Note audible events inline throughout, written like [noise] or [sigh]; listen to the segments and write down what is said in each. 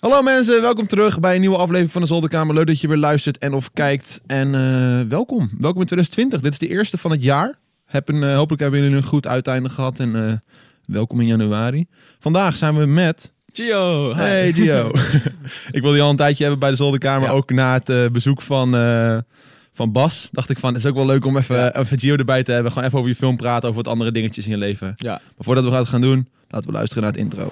Hallo mensen, welkom terug bij een nieuwe aflevering van de Zolderkamer. Leuk dat je weer luistert en of kijkt. En eh, welkom. Welkom in 2020. Dit is de eerste van het jaar. Heb een, eh, hopelijk hebben jullie een goed uiteinde gehad. En eh, welkom in januari. Vandaag zijn we met... Gio. Hey Gio. [laughs] ik wilde je al een tijdje hebben bij de Zolderkamer. Ja. Ook na het bezoek van, van Bas. Dacht ik van, het is ook wel leuk om even, Ja. even Gio erbij te hebben. Gewoon even over je film praten. Over wat andere dingetjes in je leven. Ja. Maar voordat we dat gaan doen, laten we luisteren naar het intro.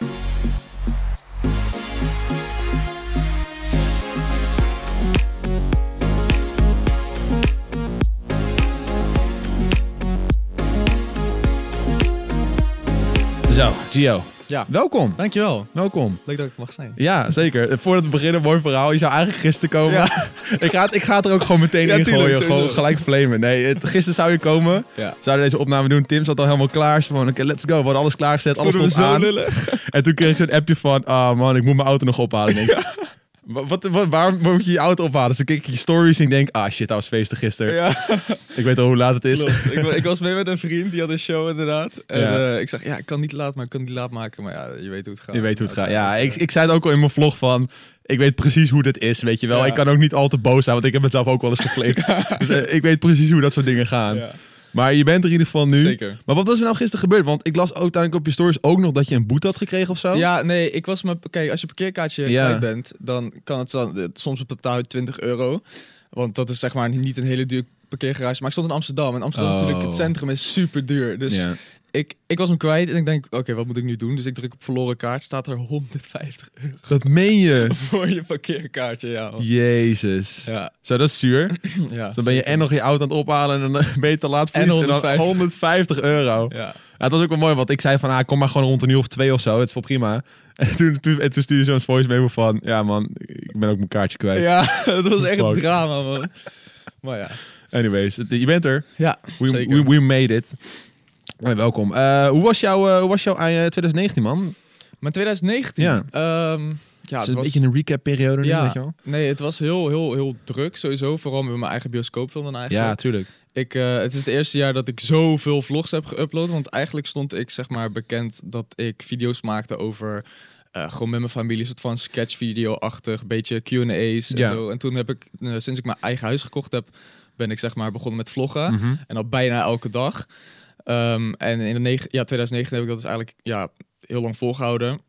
Zo, Gio. Ja. Welkom. Dankjewel. Welkom. Leuk dat ik mag zijn. Ja, zeker. Voordat we beginnen, mooi verhaal. Je zou eigenlijk gisteren komen. Ja. [laughs] ik, ga het, ik ga het er ook gewoon meteen Ja, in gooien. Gewoon gelijk flamen. Nee, het, gisteren zou je komen. Ja. Zouden deze opname doen. Tim zat al helemaal klaar. Ze van, oké, let's go. We hadden alles klaargezet. Alles stond aan. lullig. En toen kreeg ik zo'n appje van, ah man, ik moet mijn auto nog ophalen. [laughs] Denk, wat, wat, waarom moet je je auto ophalen? Dus ik je stories en ik denk, ah shit, dat was feesten gisteren. Ja, Ik weet al hoe laat het is. ik, wa- ik was mee met een vriend, die had een show inderdaad. En Ja. eh, ik zeg, ja, ik kan niet laat maken, ik kan niet laat maken. Maar ja, je weet hoe het gaat. Je weet hoe het gaat. Ja, ik, ik zei het ook al in mijn vlog van... Ik weet precies hoe dit is, weet je wel. Ja. Ik kan ook niet al te boos zijn, want ik heb het zelf ook wel eens geflikt. [laughs] Dus eh, ik weet precies hoe dat soort dingen gaan. Maar je bent er in ieder geval nu. zeker. Maar wat was er nou gisteren gebeurd? Want ik las ook uiteindelijk op je stories ook nog dat je een boete had gekregen of zo. Ja, nee, ik was maar... Kijk, als je parkeerkaartje Ja. kwijt bent, dan kan het soms op totaal 20 euro. Want dat is zeg maar niet een hele duur parkeergarage. Maar ik stond in Amsterdam. En Amsterdam is Oh. natuurlijk, het centrum is super duur. Dus ik, ik was hem kwijt en ik denk, oké, wat moet ik nu doen? Dus ik druk op verloren kaart, staat er 150 euro Dat meen je. [laughs] voor je parkeerkaartje. Ja, man. Jezus. ja, Zo, dat is zuur. [clears throat] ja Dus dan ben je en nog je auto aan het ophalen en dan [laughs] ben je te laat voor En iets. En dan 150. 150 euro. Ja. Ja, het was ook wel mooi, want ik zei van, ah, kom maar gewoon rond een uur of twee of zo. Het is wel prima. [laughs] En toen, toen, en toen stuurde je zo'n voice memo van, ja man, ik ben ook mijn kaartje kwijt. ja, het was echt een drama, man. Maar ja, Anyways, het- je bent er. ja We, we, we made it. Hoi, welkom. Eh, hoe was jouw eh, hoe was jouw eh, 2019, man? Maar 2019, Ja. ja, ja het is het een was, beetje een recap-periode nu, Ja. weet je wel? nee, het was heel, heel, heel druk sowieso. Vooral met mijn eigen bioscoopfilm dan eigenlijk. Ja, tuurlijk. Ik, eh, het is het eerste jaar dat ik zoveel vlogs heb geüpload. Want eigenlijk stond ik zeg maar bekend dat ik video's maakte over... eh, gewoon met mijn familie, een soort van sketchvideo-achtig, beetje Q&A's Ja. en zo. En toen heb ik, eh, sinds ik mijn eigen huis gekocht heb, ben ik zeg maar begonnen met vloggen. Mhm. En al bijna elke dag. Ehm, en in de ja, 2019 heb ik dat dus eigenlijk ja, heel lang volgehouden.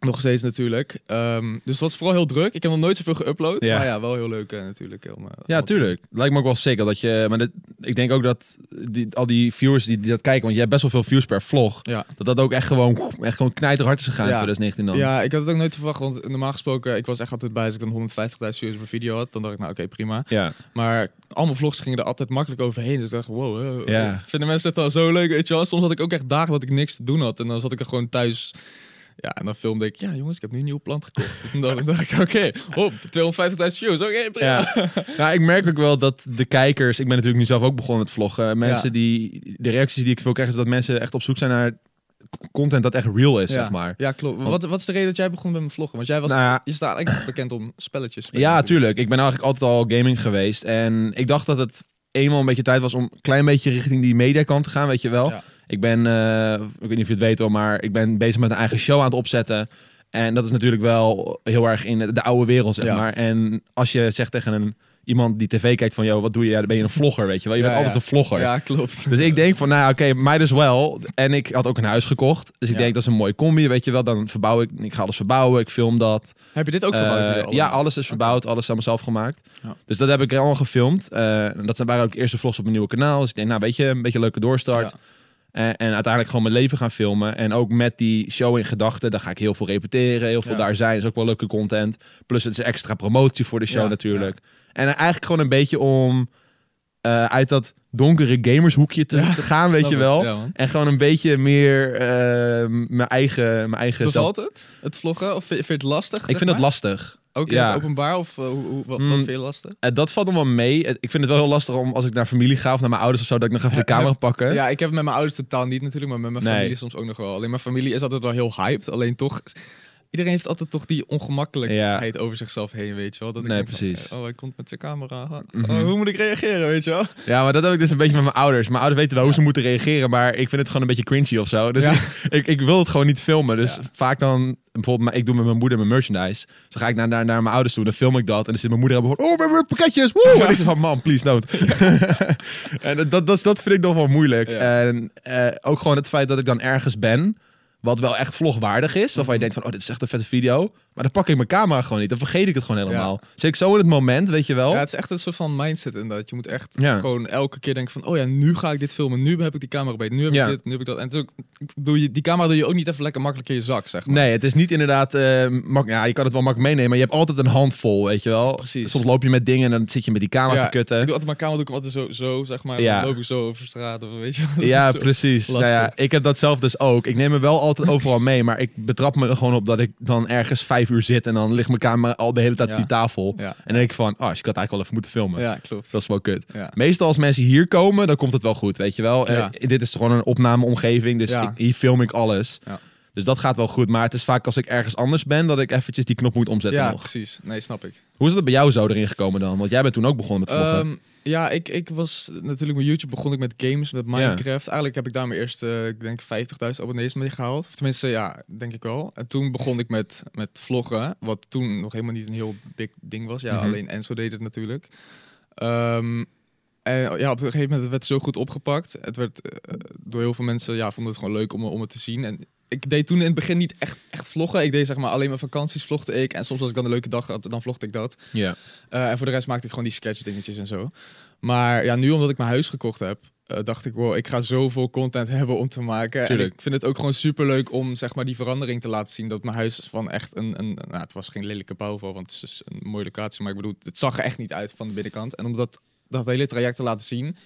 Nog steeds natuurlijk. Ehm, dus het was vooral heel druk. Ik heb nog nooit zoveel geüpload. Ja. Maar ja, wel heel leuk eh, natuurlijk. Eh, Ja, tuurlijk. Lijkt me ook wel zeker dat je... Maar dit- ik denk ook dat die, al die viewers die, die dat kijken... Want jij hebt best wel veel views per vlog. Ja. Dat dat ook echt gewoon, echt gewoon knijterhard is gegaan in Ja. 2019 dan. Ja, ik had het ook nooit verwacht. Want normaal gesproken, ik was echt altijd bij als ik dan 150.000 views een video had. Dan dacht ik, nou oké, prima. Ja. Maar al mijn vlogs gingen er altijd makkelijk overheen. Dus ik dacht, wow, Ja. vinden mensen het al zo leuk, weet je wel. Soms had ik ook echt dagen dat ik niks te doen had. En dan zat ik er gewoon thuis... Ja, en dan filmde ik, ja jongens, ik heb nu een nieuwe plant gekocht. [laughs] En dan dacht ik, oké, hop, 250.000 views, oké, prima. Ja. ja, [laughs] ik merk ook wel dat de kijkers... Ik ben natuurlijk nu zelf ook begonnen met vloggen. Mensen Ja. die... De reacties die ik veel krijg is dat mensen echt op zoek zijn naar content dat echt real is, ja. zeg maar. Ja, klopt. Wat, wat is de reden dat jij begon met mijn vloggen? Want jij was, Nou ja. je staat eigenlijk bekend om spelletjes. Ja, natuurlijk. tuurlijk. Ik ben eigenlijk altijd al gaming geweest. En ik dacht dat het eenmaal een beetje tijd was om een klein beetje richting die mediakant te gaan, weet je wel. Ja. Ik ben, eh, ik weet niet of je het weet hoor, maar ik ben bezig met een eigen show aan het opzetten. En dat is natuurlijk wel heel erg in de, de oude wereld, zeg Ja. maar. En als je zegt tegen een, iemand die tv kijkt van, joh, wat doe je? Ja, dan ben je een vlogger, weet je wel. Je Ja, bent altijd een vlogger. Ja, klopt. Dus ik denk van, nou oké, might as well. En ik had ook een huis gekocht. Dus ik denk, dat is een mooie combi, weet je wel. Dan verbouw ik, ik ga alles verbouwen, ik film dat. Heb je dit ook verbouwd? Eh, allemaal? ja, alles is verbouwd, alles is allemaal zelf gemaakt. Dus dat heb ik allemaal gefilmd. Eh, dat zijn- waren ook de eerste vlogs op mijn nieuwe kanaal. Dus ik denk, nou weet je, een beetje een leuke doorstart. Eh, en uiteindelijk gewoon mijn leven gaan filmen. En ook met die show in gedachten, dan ga ik heel veel repeteren, heel veel Ja. daar zijn. is ook wel leuke content. Plus het is extra promotie voor de show Ja, natuurlijk. En eigenlijk gewoon een beetje om eh, uit dat donkere gamershoekje te, te gaan, weet je wel. En gewoon een beetje meer eh, mijn eigen, mijn eigen zelf. Bevalt het? Het vloggen? Of vind je het lastig? Ik vind het lastig. Ook in ja. het openbaar? Of eh, hoe, wat, Mm. wat vind je lastig? Eh, dat valt nog wel mee. Eh, Ik vind het wel heel lastig om als ik naar familie ga of naar mijn ouders of zo, dat ik nog even de camera pakken. Ja, ik heb het met mijn ouders totaal niet natuurlijk, maar met mijn Nee. familie soms ook nog wel. Alleen mijn familie is altijd wel heel hyped. Alleen toch, iedereen heeft altijd toch die ongemakkelijkheid over zichzelf heen, weet je wel. Dat ik Nee, van, precies. oh, hij komt met zijn camera. Oh, Mhm. hoe moet ik reageren, weet je wel? Ja, maar dat heb ik dus een beetje met mijn ouders. Mijn ouders weten wel hoe ze moeten reageren, maar ik vind het gewoon een beetje cringy of zo. Dus Ja. ik, [laughs] ik, ik wil het gewoon niet filmen. Dus vaak dan, bijvoorbeeld, ik doe met mijn moeder mijn merchandise. Dus dan ga ik naar, naar, naar mijn ouders toe, dan film ik dat. En dan zit mijn moeder hebben van, oh, we hebben pakketjes, woe! En ik zeg van, man, please, don't. [laughs] [laughs] en dat, dat, dat, vind ik nog wel moeilijk. En eh, ook gewoon het feit dat ik dan ergens ben, wat wel echt vlogwaardig is. Waarvan je Mhm. denkt van, oh, dit is echt een vette video. Maar dan pak ik mijn camera gewoon niet. Dan vergeet ik het gewoon helemaal. Zit ik zo in het moment, weet je wel. Ja, het is echt een soort van mindset inderdaad. Je moet echt Ja. gewoon elke keer denken van... oh ja, nu ga ik dit filmen. Nu heb ik die camera bij. Nu heb Ja. ik dit, nu heb ik dat. En ook, doe je, die camera doe je ook niet even lekker makkelijk in je zak, zeg maar. Nee, het is niet inderdaad... eh, mak- ja, je kan het wel makkelijk meenemen, maar je hebt altijd een handvol, weet je wel. Precies. Soms loop je met dingen en dan zit je met die camera te kutten. Ik doe altijd mijn camera doe ik altijd zo, zo zeg maar. Dan loop ik zo over straat of weet je wel. Ja, [laughs] precies. Nou ja, ik heb dat zelf dus ook. Ik neem me wel altijd overal mee, maar ik betrap me er gewoon op dat ik dan ergens vijf uur zit en dan ligt mijn camera al de hele tijd op die tafel. Ja. En dan denk ik van, oh, ik had eigenlijk wel even moeten filmen. Ja, klopt. Dat is wel kut. Meestal als mensen hier komen, dan komt het wel goed, weet je wel. Eh, Ja. dit is gewoon een opnameomgeving, dus Ja. ik- hier film ik alles. Ja. Dus dat gaat wel goed. Maar het is vaak als ik ergens anders ben, dat ik eventjes die knop moet omzetten Ja, nog. precies. Nee, snap ik. Hoe is dat bij jou zo erin gekomen dan? Want jij bent toen ook begonnen met vloggen. Ehm, ja, ik, ik was natuurlijk met YouTube begon ik met games, met Minecraft. Eigenlijk heb ik daar mijn eerste, ik denk 50.000 abonnees mee gehaald. Of tenminste, ja, denk ik wel. En toen begon ik met, met vloggen, wat toen nog helemaal niet een heel big ding was. Ja, Mhm. alleen Enzo deed het natuurlijk. Ehm, en ja, op een gegeven moment werd het zo goed opgepakt. Het werd eh, door heel veel mensen, ja, vonden het gewoon leuk om, om het te zien. En ik deed toen in het begin niet echt, echt vloggen. Ik deed zeg maar alleen mijn vakanties vlogde ik. En soms als ik dan een leuke dag had, dan vlogde ik dat. ja. Uh, en voor de rest maakte ik gewoon die sketch dingetjes en zo. Maar ja, nu omdat ik mijn huis gekocht heb, uh, dacht ik, wow, ik ga zoveel content [laughs] hebben om te maken. Tuurlijk. En ik vind het ook gewoon super leuk om zeg maar die verandering te laten zien. Dat mijn huis van echt een, een nou, het was geen lelijke bouwval, want het is een mooie locatie. Maar ik bedoel, het zag er echt niet uit van de binnenkant. En om dat, dat hele traject te laten zien,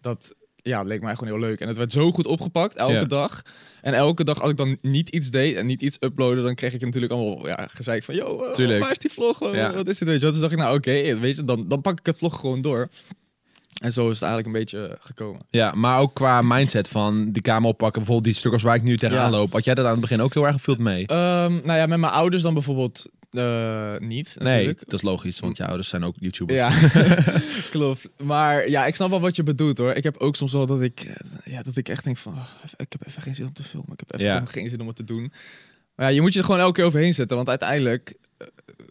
dat ja, leek mij gewoon heel leuk. En het werd zo goed opgepakt, elke Ja. dag. En elke dag als ik dan niet iets deed en niet iets uploadde, dan kreeg ik natuurlijk allemaal ja, gezeik van, yo, eh, waar is die vlog? Wat- Ja. Wat is dit? Weet je? Dus dacht ik, nou oké, weet je, dan, dan pak ik het vlog gewoon door. En zo is het eigenlijk een beetje eh, gekomen. ja, maar ook qua mindset van die camera oppakken. Bijvoorbeeld die stukken waar ik nu tegenaan Ja. loop. Had jij dat aan het begin ook heel erg gevoeld mee? Ehm, nou ja, met mijn ouders dan bijvoorbeeld eh, niet, nee, natuurlijk. dat is logisch, want je ouders zijn ook YouTubers. Ja, [laughs] [laughs] klopt. Maar ja, ik snap wel wat je bedoelt hoor. Ik heb ook soms wel dat ik, eh, ja, dat ik echt denk van, oh, ik heb even geen zin om te filmen. Ik heb even Ja. geen zin om het te doen. Maar ja, je moet je er gewoon elke keer overheen zetten. Want uiteindelijk, eh,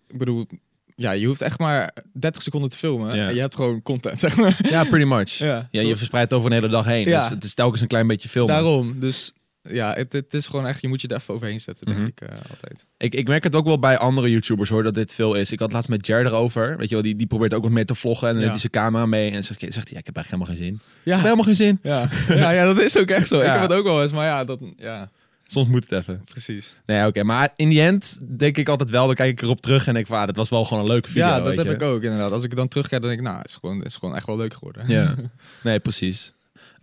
ik bedoel, ja, je hoeft echt maar 30 seconden te filmen. Ja. En je hebt gewoon content, [laughs] zeg maar. Ja, pretty much. Ja, Ja, je verspreidt over een hele dag heen. Ja. Dus het is telkens een klein beetje filmen. Daarom. Dus ja, het, het is gewoon echt, je moet je er even overheen zetten, denk Mhm. ik eh, altijd. Ik, ik merk het ook wel bij andere YouTubers hoor, dat dit veel is. Ik had laatst met Jer erover. Weet je wel, die, die probeert ook wat meer te vloggen. En dan Ja. heeft hij zijn camera mee. En zegt, zegt hij, ja, ik heb eigenlijk helemaal geen zin. Ja, helemaal geen zin. ja. ja, ja, dat is ook echt zo. Ik heb het ook wel eens, maar ja, dat, ja, Soms moet het even. precies. Nee, oké. Maar in die end denk ik altijd wel, dan kijk ik erop terug en denk ik, ah, dat was wel gewoon een leuke video. ja, dat weet heb je. ik ook inderdaad. Als ik er dan terugkijk, dan denk ik, nou, het is gewoon, het is gewoon echt wel leuk geworden. Ja, [laughs] nee, precies.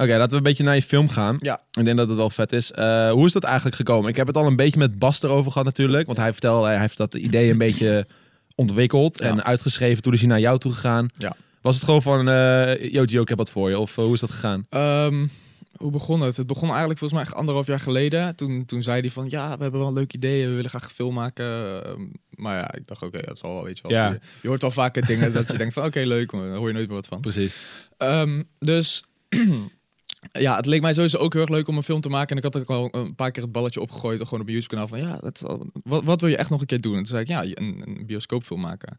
Oké, laten we een beetje naar je film gaan. Ja. Ik denk dat het wel vet is. Eh, hoe is dat eigenlijk gekomen? Ik heb het al een beetje met Bas erover gehad natuurlijk. Want hij vertelde, hij heeft dat idee een beetje ontwikkeld Ja. en uitgeschreven. Toen is hij naar jou toe gegaan. Ja. Was het gewoon van, eh yo Gio, ik heb wat voor je? Of eh, hoe is dat gegaan? Ehm, hoe begon het? Het begon eigenlijk volgens mij echt anderhalf jaar geleden. Toen, toen zei hij van, ja, we hebben wel een leuk idee. We willen graag een film maken. Ehm, maar ja, ik dacht, oké, dat zal wel, weet je wel. Ja. Je, je hoort wel vaker dingen dat je denkt van, oké, leuk. Maar daar hoor je nooit meer wat van. Precies. Ehm, dus [clears throat] ja, het leek mij sowieso ook heel erg leuk om een film te maken. En ik had ook al een paar keer het balletje opgegooid, gewoon op een YouTube-kanaal. Van ja, dat al- wat, wat wil je echt nog een keer doen? En toen zei ik, ja, een, een bioscoopfilm maken.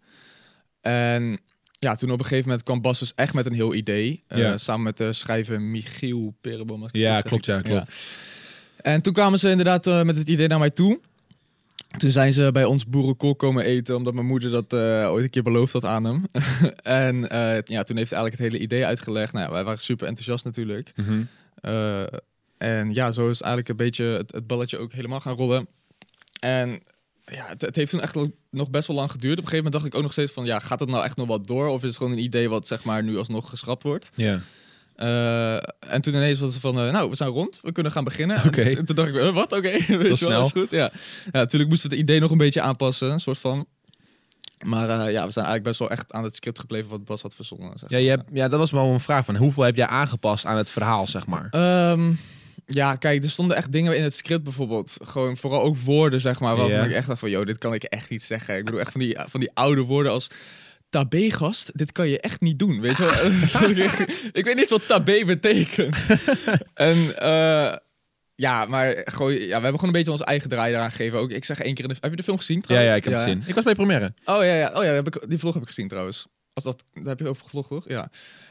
En ja, toen op een gegeven moment kwam Bas dus echt met een heel idee. eh, samen met de schrijver Michiel Perenboom. Ja, klopt, ja, klopt. En toen kwamen ze inderdaad eh, met het idee naar mij toe. Toen zijn ze bij ons boerenkool komen eten, omdat mijn moeder dat eh, ooit een keer beloofd had aan hem. [laughs] en eh, ja, toen heeft hij eigenlijk het hele idee uitgelegd. Nou ja, wij waren super enthousiast natuurlijk. Mhm. Eh, en ja, zo is eigenlijk een beetje het, het balletje ook helemaal gaan rollen. En ja, het, het heeft toen echt nog best wel lang geduurd. Op een gegeven moment dacht ik ook nog steeds van, ja, gaat het nou echt nog wat door? Of is het gewoon een idee wat zeg maar nu alsnog geschrapt wordt? Ja. Eh, en toen ineens was het van, eh, nou, we zijn rond, we kunnen gaan beginnen. Oké. En toen dacht ik, eh, wat? Oké, [laughs] weet je wel, snel. is goed. Ja. ja, natuurlijk moesten we het idee nog een beetje aanpassen, een soort van. Maar ja, we zijn eigenlijk best wel echt aan het script gebleven wat Bas had verzonnen. Zeg Ja, je hebt, ja, dat was wel een vraag van hoeveel heb jij aangepast aan het verhaal, zeg maar? Ehm, Ja, kijk, er stonden echt dingen in het script bijvoorbeeld. Gewoon vooral ook woorden, zeg maar. Waarvan ik echt dacht van, joh, dit kan ik echt niet zeggen. Ik bedoel, echt van die, van die oude woorden als... Tabé-gast, dit kan je echt niet doen, weet je wel? [laughs] [laughs] ik weet niet wat tabé betekent. [laughs] en eh, ja, maar gewoon, ja, we hebben gewoon een beetje onze eigen draai eraan gegeven. Ook, ik zeg één keer in de... Heb je de film gezien Ja, trouwens? ja, ik heb het gezien. Ik was bij première. Oh ja, ja. Oh, ja heb ik, die vlog heb ik gezien trouwens. Als dat, daar heb je over gevlogd, toch? Ja.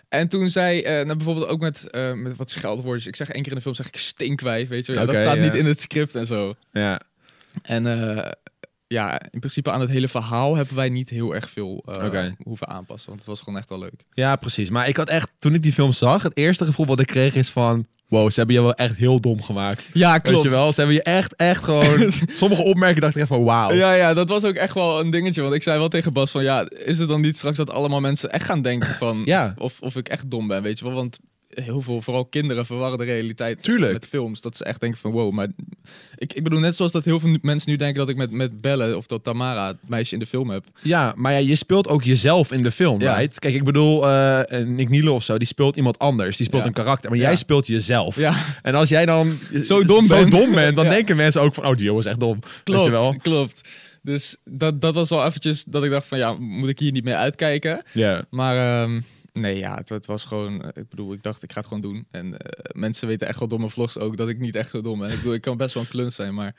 En toen zei, eh nou, bijvoorbeeld ook met, eh, met wat scheldwoordjes. Ik zeg één keer in de film, zeg ik stinkwijf, weet je wel. Ja, dat staat ja. niet in het script en zo. Ja. En ja, in principe aan het hele verhaal hebben wij niet heel erg veel eh, hoeven aanpassen. Want het was gewoon echt wel leuk. ja, precies. Maar ik had echt, toen ik die film zag, het eerste gevoel wat ik kreeg is van... Wow, ze hebben je wel echt heel dom gemaakt. Ja, Weet je wel? Ze hebben je echt, echt gewoon... [laughs] sommige opmerkingen dacht ik echt van wauw. Ja, ja, dat was ook echt wel een dingetje. Want ik zei wel tegen Bas van, ja, is het dan niet straks dat allemaal mensen echt gaan denken van... Ja. Of, of ik echt dom ben, weet je wel? Want heel veel, vooral kinderen, verwarren de realiteit Tuurlijk. met films. Dat ze echt denken van, wow, maar... Ik, ik bedoel, net zoals dat heel veel mensen nu denken dat ik met, met Belle of dat Tamara, het meisje in de film heb. Ja, maar ja, je speelt ook jezelf in de film, Ja. right? Kijk, ik bedoel, eh Nick Niele of zo, die speelt iemand anders. Die speelt Ja. een karakter, maar jij speelt jezelf. Ja, En als jij dan Zo dom bent. dom bent, dan [laughs] denken mensen ook van, oh, die jongen is echt dom. Je klopt, wel? klopt. Dus dat, dat was wel eventjes dat ik dacht van, ja, moet ik hier niet mee uitkijken? Ja. Maar ehm, nee, ja, het, was gewoon. eh, Ik bedoel, ik dacht, ik ga het gewoon doen. En eh, mensen weten echt wel mijn vlogs ook dat ik niet echt zo dom ben. Ik bedoel, ik kan best wel een kluns zijn, maar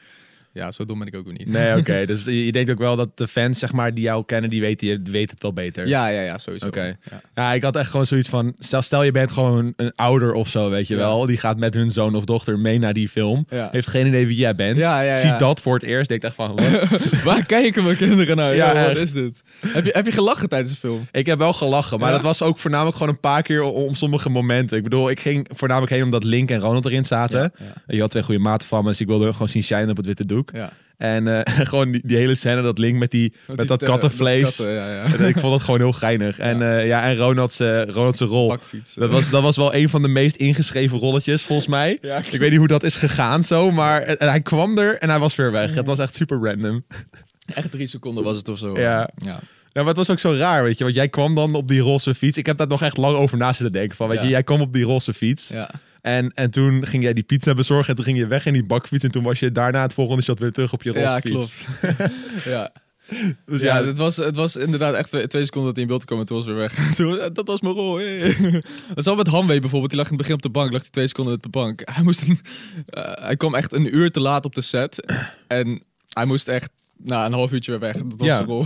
ja, zo dom ben ik ook weer niet. Nee, oké. [laughs] Dus je denkt ook wel dat de fans, zeg maar, die jou kennen, die weten, je weten het wel beter. Ja, ja, ja, sowieso. Oké. Ja. Ja, ik had echt gewoon zoiets van, stel, stel je bent gewoon een ouder of zo, weet je Ja. wel. Die gaat met hun zoon of dochter mee naar die film. Ja. Heeft geen idee wie jij bent. Ja, ja, ja. Ziet dat voor het eerst, denkt echt van? [laughs] Waar kijken mijn kinderen naar? Ja, Ja, wat is dit? Heb je, heb je gelachen tijdens de film? Ik heb wel gelachen, maar dat was ook voornamelijk gewoon een paar keer om, om sommige momenten. Ik bedoel, ik ging voornamelijk heen omdat Link en Ronald erin zaten. Je had twee goede maten van me, dus ik wilde hun gewoon zien shinen op het witte doek. Ja. En eh, [laughs] gewoon die, die hele scène, dat Link met, die, met, die dat te- kattenvlees. katten, ja, ja. En ik vond dat gewoon heel geinig. En, Ja. ja. ja, en Ronald's, eh, Ronald's rol. Bakfiets. Dat was, dat was wel een van de meest ingeschreven rolletjes, volgens mij. Ik weet niet hoe dat is gegaan zo, maar en hij kwam er en hij was weer weg. Het was echt super random. echt drie seconden was het of zo. Ja. ja. Ja, maar het was ook zo raar, weet je. Want jij kwam dan op die roze fiets. Ik heb daar nog echt lang over na zitten denken. Van, weet je, jij kwam op die roze fiets. ja. En, en toen ging jij die pizza bezorgen. En toen ging je weg in die bakfiets. En toen was je daarna het volgende shot weer terug op je roze Ja, klopt. [laughs] ja. Dus ja, ja, het, was, het was inderdaad echt twee, twee seconden dat hij in beeld kwam en toen was weer weg. [laughs] Toen, eh, dat was mijn rol. hey. [laughs] Dat zat met Hanwee bijvoorbeeld. Die lag in het begin op de bank, lag hij twee seconden op de bank. Hij, moest een, eh, hij kwam echt een uur te laat op de set. En hij moest echt na een half uurtje weer weg. Dat was Ja. zijn rol.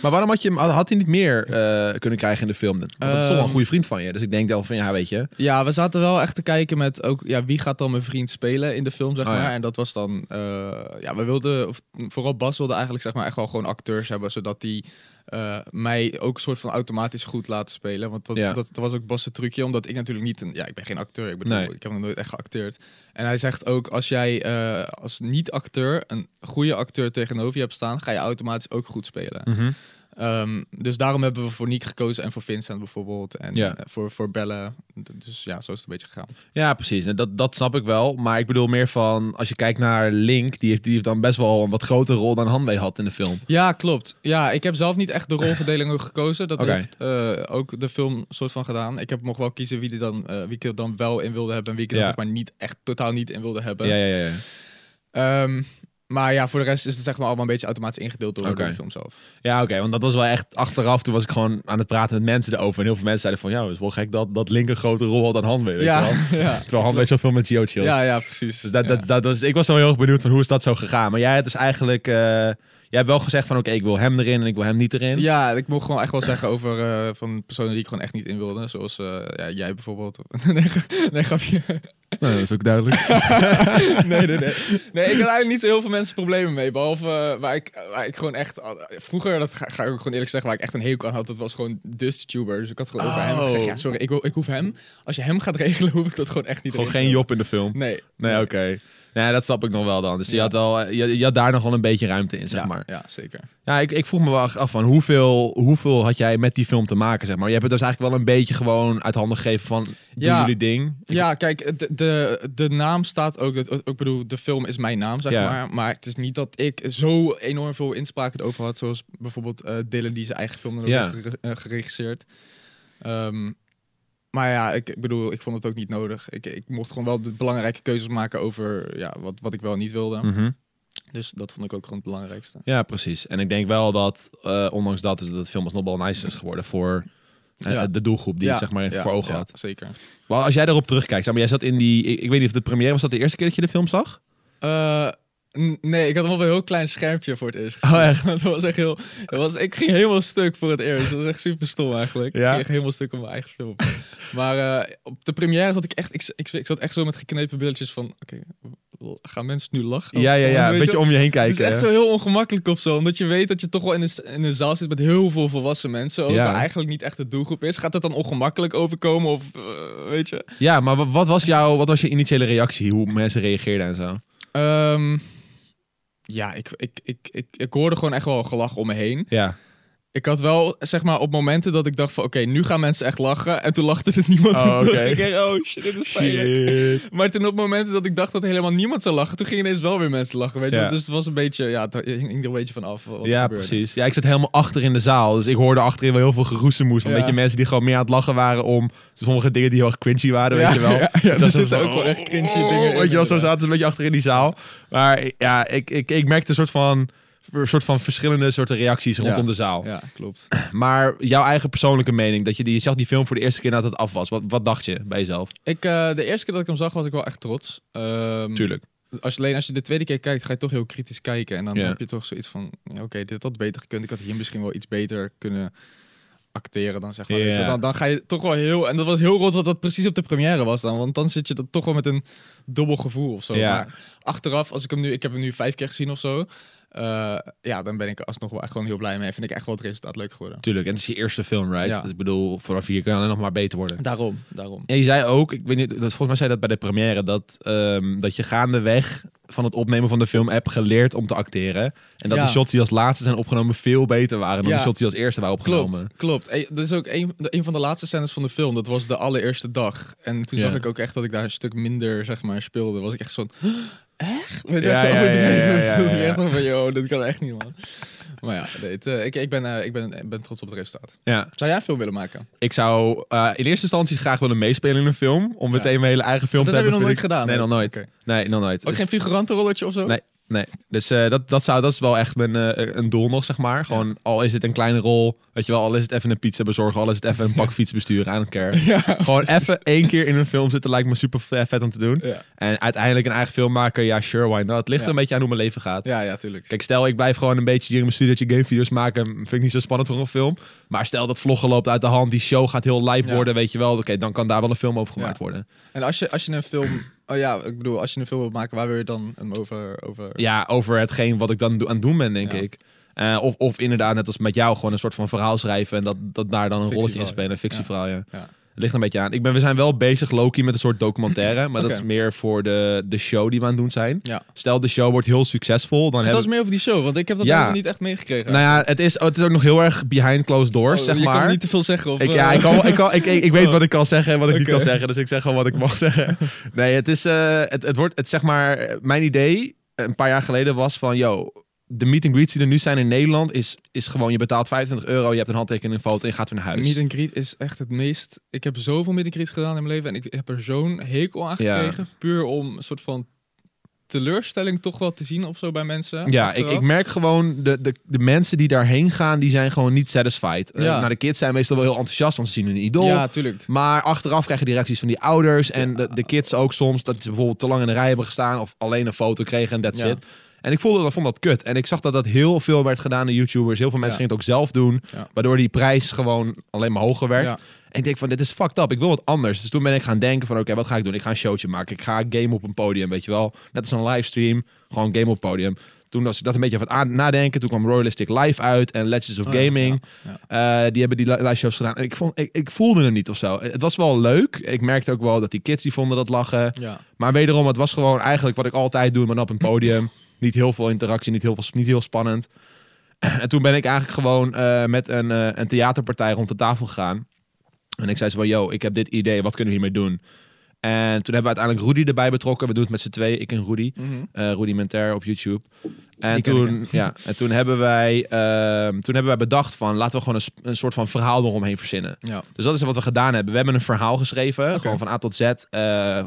Maar waarom had, je, hem- had hij niet meer eh, kunnen krijgen in de film? Want dat is toch wel een Ehm, goede vriend van je. Dus ik denk dan van, ja, weet je. Ja, we zaten wel echt te kijken met ook, ja, wie gaat dan mijn vriend spelen in de film, zeg Oh, ja. maar. En dat was dan, eh, ja, we wilden, of, vooral Bas wilde eigenlijk zeg maar echt wel gewoon acteurs hebben, zodat die eh, mij ook een soort van automatisch goed laten spelen. Want dat, Ja. dat, dat was ook Bas' trucje, omdat ik natuurlijk niet, een, ja, ik ben geen acteur, ik bedoel, Nee. ik heb nog nooit echt geacteerd. En hij zegt ook, als jij eh, als niet-acteur een goede acteur tegenover je hebt staan, ga je automatisch ook goed spelen. Ehm, dus daarom hebben we voor Nick gekozen en voor Vincent bijvoorbeeld. En Ja. eh, voor, voor Belle. D- Dus ja, zo is het een beetje gegaan. Ja, precies. En dat, dat snap ik wel. Maar ik bedoel meer van, als je kijkt naar Link, die heeft, die heeft dan best wel een wat grotere rol dan Hanwee had in de film. Ja, klopt. Ja, ik heb zelf niet echt de rolverdeling ook gekozen. Dat heeft eh, ook de film soort van gedaan. Ik heb nog wel kiezen wie, die dan, eh, wie ik er dan wel in wilde hebben en wie ik er Ja. dan zeg maar niet echt totaal niet in wilde hebben. Ja, ja, ja. ja. Maar ja, voor de rest is het zeg maar allemaal een beetje automatisch ingedeeld door, de film zelf. Ja, oké, want dat was wel echt achteraf. Toen was ik gewoon aan het praten met mensen erover. En heel veel mensen zeiden van, ja, het is wel gek dat, dat Link een grotere rol had dan weet je wel. Ja, [laughs] ja. Terwijl Hanwee zoveel met Gio chill. Ja, ja, precies. Dus dat, Ja. dat, dat was, ik was zo heel erg benieuwd van hoe is dat zo gegaan. Maar jij hebt dus eigenlijk, eh, jij hebt wel gezegd van, oké, ik wil hem erin en ik wil hem niet erin. Ja, ik mocht gewoon echt wel zeggen over eh, van personen die ik gewoon echt niet in wilde. Zoals eh, ja, jij bijvoorbeeld. [laughs] nee, gra- nee, grapje. Nou, dat is ook duidelijk. [laughs] nee, nee, nee. Nee, ik had eigenlijk niet zo heel veel mensen problemen mee. Behalve eh, waar, ik, waar ik gewoon echt... Vroeger, dat ga, ga ik ook gewoon eerlijk zeggen, waar ik echt een hekel aan had, dat was gewoon Dusttuber. Dus ik had gewoon ook bij hem Oh. gezegd, ja, sorry, ik, wil- ik hoef hem. Als je hem gaat regelen, hoef ik dat gewoon echt niet Gewoon regelen. geen Job in de film. Nee. Nee, oké. Nee, dat snap ik nog wel dan. Dus je, had wel, eh, je, je had daar nog wel een beetje ruimte in, zeg ja, maar. Ja, zeker. Ja, ik, ik vroeg me wel af van hoeveel, hoeveel had jij met die film te maken, zeg maar. Je hebt het dus eigenlijk wel een beetje gewoon uit handen gegeven van, Ja. jullie ding. Ja, kijk, de, de, de naam staat ook. Ik bedoel, de film is mijn naam, zeg Ja. maar. Maar het is niet dat ik zo enorm veel inspraak erover had. Zoals bijvoorbeeld eh Dylan, die zijn eigen film dan ook Ja. heeft eh, geregisseerd. Ehm, maar ja, ik, ik bedoel, ik vond het ook niet nodig. Ik, ik mocht gewoon wel de belangrijke keuzes maken over ja, wat, wat ik wel en niet wilde. Mhm. Dus dat vond ik ook gewoon het belangrijkste. Ja, precies. En ik denk wel dat, eh, ondanks dat, is dat het film alsnog wel nice is geworden voor eh, Ja. de doelgroep die Ja, het zeg maar Ja, voor ogen ja, had. Zeker. Maar als jij daarop terugkijkt, zeg maar, jij zat in die, ik, ik weet niet of de première was dat de eerste keer dat je de film zag? N- nee, ik had hem op een heel klein schermpje voor het eerst. Oh, echt? [laughs] dat was echt heel. Dat was, ik ging helemaal stuk voor het eerst. Dat was echt super stom eigenlijk. Ja? Ik ging helemaal stuk op mijn eigen film. [laughs] maar eh, op de première zat ik echt. Ik, ik, ik zat echt zo met geknepen billetjes van. Oké, gaan mensen nu lachen? Ja, ja, ja. Een je beetje om je heen kijken. Het is echt hè? zo heel ongemakkelijk of zo. Omdat je weet dat je toch wel in een, in een zaal zit met heel veel volwassen mensen. Ook, Ja. Waar eigenlijk niet echt de doelgroep is. Gaat het dan ongemakkelijk overkomen? Of eh, weet je? Ja, maar wa- wat was, jouw, wat was je initiële reactie? Hoe mensen reageerden en zo? Ehm, ja, ik, ik, ik, ik, ik hoorde gewoon echt wel gelach om me heen. Ja. Ik had wel, zeg maar, op momenten dat ik dacht van... Oké, nu gaan mensen echt lachen. En toen lachte er [laughs] niemand. Oh, Toen dacht ik echt, oh shit, dit is pijnlijk. Maar toen op momenten dat ik dacht dat helemaal niemand zou lachen... Toen gingen ineens wel weer mensen lachen, weet je Ja. wel. Dus het was een beetje, ja, het hing er een beetje van af wat Ja, precies. Ja, ik zat helemaal achter in de zaal. Dus ik hoorde achterin wel heel veel geroezemoes. Van Ja. een beetje mensen die gewoon meer aan het lachen waren om sommige dingen die heel erg cringy waren, weet je wel. [laughs] ja, ja, Dus er dat zitten ook wel echt cringy oh, dingen in, Weet je wel, zo zaten ze een beetje achter in die zaal. Maar ja, ik, ik, ik merkte een soort van, soort van verschillende soorten reacties rondom de zaal. Ja, klopt. Maar jouw eigen persoonlijke mening, dat je, die, je zag die film voor de eerste keer nadat het af was. Wat, wat dacht je bij jezelf? Ik, eh, de eerste keer dat ik hem zag, was ik wel echt trots. Ehm, Tuurlijk. Als je, alleen als je de tweede keer kijkt, ga je toch heel kritisch kijken. En dan heb je toch zoiets van, oké, dit had beter gekund. Ik had hier misschien wel iets beter kunnen acteren dan zeg maar. Weet je. Dan, dan ga je toch wel heel... En dat was heel rot dat dat precies op de première was dan. Want dan zit je er toch wel met een dubbel gevoel of zo. Maar achteraf, als ik hem nu... Ik heb hem nu vijf keer gezien of zo. Eh, ja, dan ben ik alsnog wel echt gewoon heel blij mee. Vind ik echt wel het resultaat leuk geworden. Tuurlijk. En het is je eerste film, right? Ja. Dus ik bedoel, vanaf hier kan het nog maar beter worden. Daarom, daarom. Ja, je zei ook, ik weet niet, dat, volgens mij zei dat bij de première, dat, ehm, dat je gaandeweg van het opnemen van de film hebt geleerd om te acteren. En dat Ja. de shots die als laatste zijn opgenomen veel beter waren dan Ja. de shots die als eerste waren opgenomen. Klopt, klopt. Dat is ook een, een van de laatste scènes van de film. Dat was de allereerste dag. En toen zag ik ook echt dat ik daar een stuk minder, zeg maar, speelde. Was ik echt zo... Echt? Weet je, Ja, zo overdreven. ja, ja, Dat echt van, yo, dit kan echt niet, man. Maar ja, eh, ik, ik, ben, eh, ik, ben, ik ben trots op het resultaat. Ja, Zou jij een film willen maken? ik zou eh, in eerste instantie graag willen meespelen in een film. Om meteen mijn hele eigen film Dat te heb je hebben. nog nooit ik- gedaan? Nee, nog nooit. Nee, nog nooit. Ook Dus- geen figurantenrolletje of zo? Nee. Nee, dus eh, dat, dat, zou, dat is wel echt mijn, eh, een doel nog, zeg maar. Gewoon, al is het een kleine rol, weet je wel, al is het even een pizza bezorgen, al is het even een bakfiets [laughs] besturen, aan care. Ja, Gewoon even één keer in een film zitten lijkt me super vet om te doen. Ja. En uiteindelijk een eigen film maken, ja, sure, why not? Het ligt er een beetje aan hoe mijn leven gaat. ja, ja, tuurlijk. Kijk, stel ik blijf gewoon een beetje hier in mijn studiootje gamevideo's maken, vind ik niet zo spannend voor een film. Maar stel dat vloggen loopt uit de hand, die show gaat heel live worden, weet je wel. Oké, dan kan daar wel een film over gemaakt worden. En als je, als je een film... Oh ja, ik bedoel, als je een film wilt maken, waar wil je dan hem over... over... Ja, over hetgeen wat ik dan do- aan het doen ben, denk Ja. ik. Eh, of, of inderdaad, net als met jou, gewoon een soort van verhaal schrijven en dat, dat daar dan een rolletje in spelen. Een fictieverhaal, ja. Ja. Het ligt een beetje aan. Ik ben, we zijn wel bezig, Loki, met een soort documentaire. Maar dat is meer voor de, de show die we aan het doen zijn. Ja. Stel, de show wordt heel succesvol. Dan hebben eens meer over die show, want ik heb dat Ja. helemaal niet echt meegekregen. Nou ja, het is, het is ook nog heel erg behind closed doors, Oh, zeg je maar. kan niet te veel zeggen. Of, Ik, eh, ja, ik, kan, ik, kan, ik, ik, ik weet wat ik kan zeggen en wat ik niet kan zeggen. Dus ik zeg gewoon wat ik mag [laughs] zeggen. Nee, het is, eh, het, het wordt, het zeg maar, mijn idee een paar jaar geleden was van, yo, de meet and greets die er nu zijn in Nederland is, is gewoon, je betaalt 25 euro, je hebt een handtekening, een foto en je gaat weer naar huis. Meet and greet is echt het meest... Ik heb zoveel meet and greets gedaan in mijn leven en ik heb er zo'n hekel aan Ja. gekregen. Puur om een soort van teleurstelling toch wel te zien of zo bij mensen. Ja, ik, ik merk gewoon, de, de, de mensen die daarheen gaan, die zijn gewoon niet satisfied. Eh, Ja. nou, de kids zijn meestal wel heel enthousiast, want ze zien hun idool. Ja, tuurlijk. Maar achteraf krijg je die reacties van die ouders en de, de kids ook soms. Dat ze bijvoorbeeld te lang in de rij hebben gestaan of alleen een foto kregen en that's Ja. it. En ik voelde, vond dat kut. En ik zag dat dat heel veel werd gedaan door YouTubers. Heel veel mensen Ja. gingen het ook zelf doen. Ja. Waardoor die prijs gewoon alleen maar hoger werd. Ja. En ik denk van, dit is fucked up. Ik wil wat anders. Dus toen ben ik gaan denken van, oké, wat ga ik doen? Ik ga een showtje maken. Ik ga game op een podium, weet je wel. Net als een livestream. Gewoon game op het podium. Toen was ik dat een beetje van het aan- nadenken. Toen kwam Royalistic Live uit en Legends of Oh Gaming. ja, Eh, die hebben die li- live shows gedaan. En ik, vond, ik, ik voelde hem niet of zo. Het was wel leuk. Ik merkte ook wel dat die kids die vonden dat lachen. Ja. Maar wederom, het was gewoon eigenlijk wat ik altijd doe, maar op een podium. Niet heel veel interactie, niet heel, veel, niet heel spannend. [clears throat] en toen ben ik eigenlijk gewoon eh, met een, eh, een theaterpartij rond de tafel gegaan. En ik zei zo van, yo, ik heb dit idee, wat kunnen we hiermee doen? En toen hebben we uiteindelijk Rudy erbij betrokken. We doen het met z'n twee, ik en Rudy. Mhm. eh Rudimentair op YouTube. En Die toen, ja, en toen hebben wij, ehm, toen hebben wij bedacht van laten we gewoon een, een soort van verhaal eromheen verzinnen. Ja. Dus dat is wat we gedaan hebben. We hebben een verhaal geschreven, gewoon van A tot Z, eh,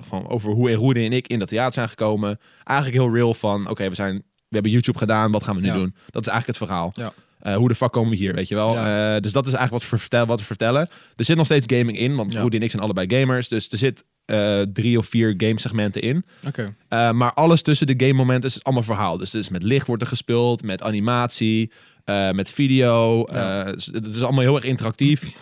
gewoon over hoe Rudy en ik in dat theater zijn gekomen. Eigenlijk heel real van, oké, we zijn, we hebben YouTube gedaan, wat gaan we nu Ja. doen? Dat is eigenlijk het verhaal. Ja. Eh, hoe de fuck komen we hier, weet je wel? Ja. Eh, dus dat is eigenlijk wat we, vertel, wat we vertellen. Er zit nog steeds gaming in, want Ja. Rudy en ik zijn allebei gamers. Dus er zit eh, drie of vier game segmenten in. Oké. Maar alles tussen de game momenten is allemaal verhaal. Dus, dus met licht wordt er gespeeld, met animatie, met video. Ja. Dus het is allemaal heel erg interactief. [laughs]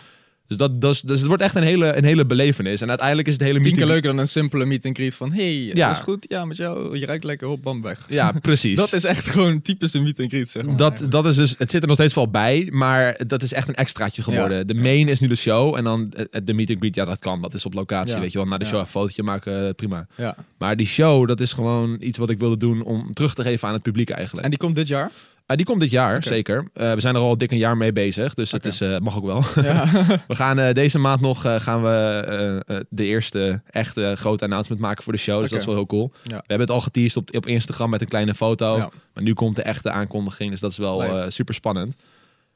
Dus, dat, dat is, dus het wordt echt een hele, een hele belevenis. En uiteindelijk is het hele Tien meet keer leuker dan een simpele meet and greet van... Hey, het Ja. was goed? Ja, met jou. Je ruikt lekker op, bam, weg. Ja, [laughs] precies. Dat is echt gewoon typische meet and greet, zeg maar. dat, eigenlijk. dat is dus, het zit er nog steeds wel bij, maar dat is echt een extraatje geworden. Ja. De main is nu de show en dan eh, de meet and greet, ja dat kan, dat is op locatie, Ja. weet je wel. Na de show een fotootje maken, eh, prima. Ja. Maar die show, dat is gewoon iets wat ik wilde doen om terug te geven aan het publiek eigenlijk. En die komt dit jaar? Ah, die komt dit jaar, zeker. Eh, we zijn er al dik een jaar mee bezig, dus het Oké. is, eh, mag ook wel. ja. [laughs] we gaan eh, deze maand nog gaan we de eerste echte grote announcement maken voor de show. Dus dat is wel heel cool. Ja. We hebben het al geteased op, op Instagram met een kleine foto. Ja. Maar nu komt de echte aankondiging, dus dat is wel super spannend.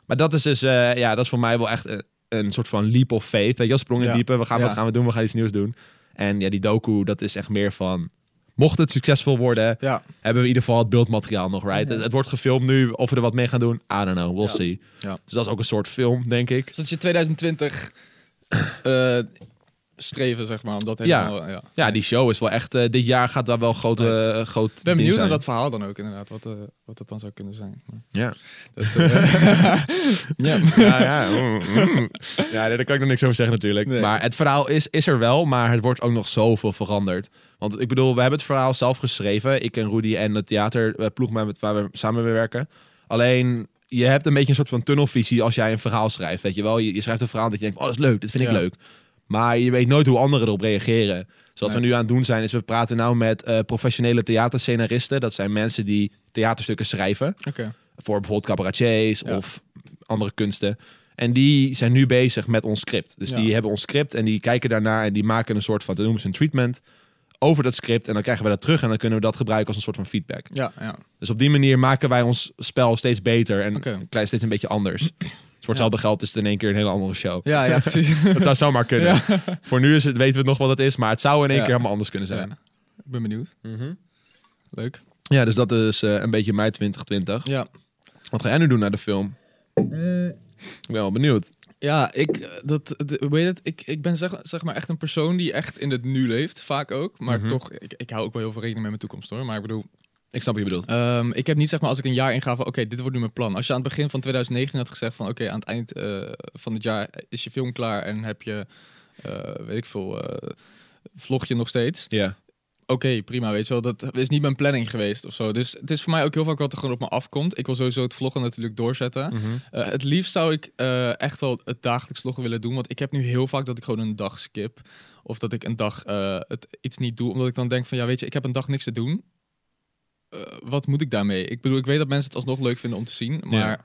Maar dat is dus, ja, dat is voor mij wel echt een, soort van leap of faith. Weet je, sprong in het diepe. We gaan, wat gaan we doen? We gaan iets nieuws doen. En ja, die doku, dat is echt meer van... Mocht het succesvol worden, ja. hebben we in ieder geval het beeldmateriaal nog, right? Ja. Het, het wordt gefilmd nu. Of we er wat mee gaan doen, I don't know. We'll Ja. see. Ja. Dus dat is ook een soort film, denk ik. Dus dat je 2020 eh, streven, zeg maar. Om dat Ja. helemaal, ja. Ja, die show is wel echt... eh, dit jaar gaat daar wel grote, eh, groot Ik ben ding benieuwd zijn. naar dat verhaal dan ook inderdaad. Wat, eh, wat dat dan zou kunnen zijn. Ja. dat, [laughs] ja. ja, ja. Mm, mm. ja, daar kan ik nog niks over zeggen natuurlijk. Nee. Maar het verhaal is, is er wel, maar het wordt ook nog zoveel veranderd. Want ik bedoel, we hebben het verhaal zelf geschreven. Ik en Rudy en het theaterploeg met waar we samen mee werken. Alleen, je hebt een beetje een soort van tunnelvisie als jij een verhaal schrijft. Weet je wel, je, je schrijft een verhaal dat je denkt, oh, dat is leuk, dit vind ik Ja. leuk. Maar je weet nooit hoe anderen erop reageren. Dus wat Nee. we nu aan het doen zijn, is we praten nou met eh, professionele theaterscenaristen. Dat zijn mensen die theaterstukken schrijven voor bijvoorbeeld cabaretiers Ja. of andere kunsten. En die zijn nu bezig met ons script. Dus Ja. die hebben ons script en die kijken daarnaar en die maken een soort van, dat noemen ze een treatment over dat script. En dan krijgen we dat terug en dan kunnen we dat gebruiken als een soort van feedback. Ja, ja. Dus op die manier maken wij ons spel steeds beter en klein steeds een beetje anders. Dus voor hetzelfde geld is het in één keer een hele andere show. Ja, ja, precies. [laughs] Dat zou zomaar kunnen. Voor nu is het, weten we nog wat het is, maar het zou in één keer helemaal anders kunnen zijn. Ik ben benieuwd. Mhm. Leuk. Ja, dus dat is eh, een beetje mei 2020. Ja. Wat ga jij nu doen naar de film? Ik ben wel benieuwd. Ja, ik, eh, dat, weet het? Ik, ik ben zeg, zeg maar echt een persoon die echt in het nu leeft, vaak ook. Maar Mhm. toch, ik, ik hou ook wel heel veel rekening met mijn toekomst hoor. Maar ik bedoel, Ik snap wat je bedoelt. Ehm, ik heb niet zeg maar als ik een jaar inga van oké, dit wordt nu mijn plan. Als je aan het begin van 2019 had gezegd van oké, aan het eind eh, van het jaar is je film klaar en heb je, eh, weet ik veel, eh, vlog je nog steeds. Ja. Oké, prima, weet je wel. Dat is niet mijn planning geweest of zo. Dus het is voor mij ook heel vaak wat er gewoon op me afkomt. Ik wil sowieso het vloggen natuurlijk doorzetten. Mhm. Het liefst zou ik echt wel het dagelijks vloggen willen doen. Want ik heb nu heel vaak dat ik gewoon een dag skip. Of dat ik een dag het iets niet doe. Omdat ik dan denk van ja, weet je, ik heb een dag niks te doen. Eh, wat moet ik daarmee? Ik bedoel, ik weet dat mensen het alsnog leuk vinden om te zien. Maar Ja.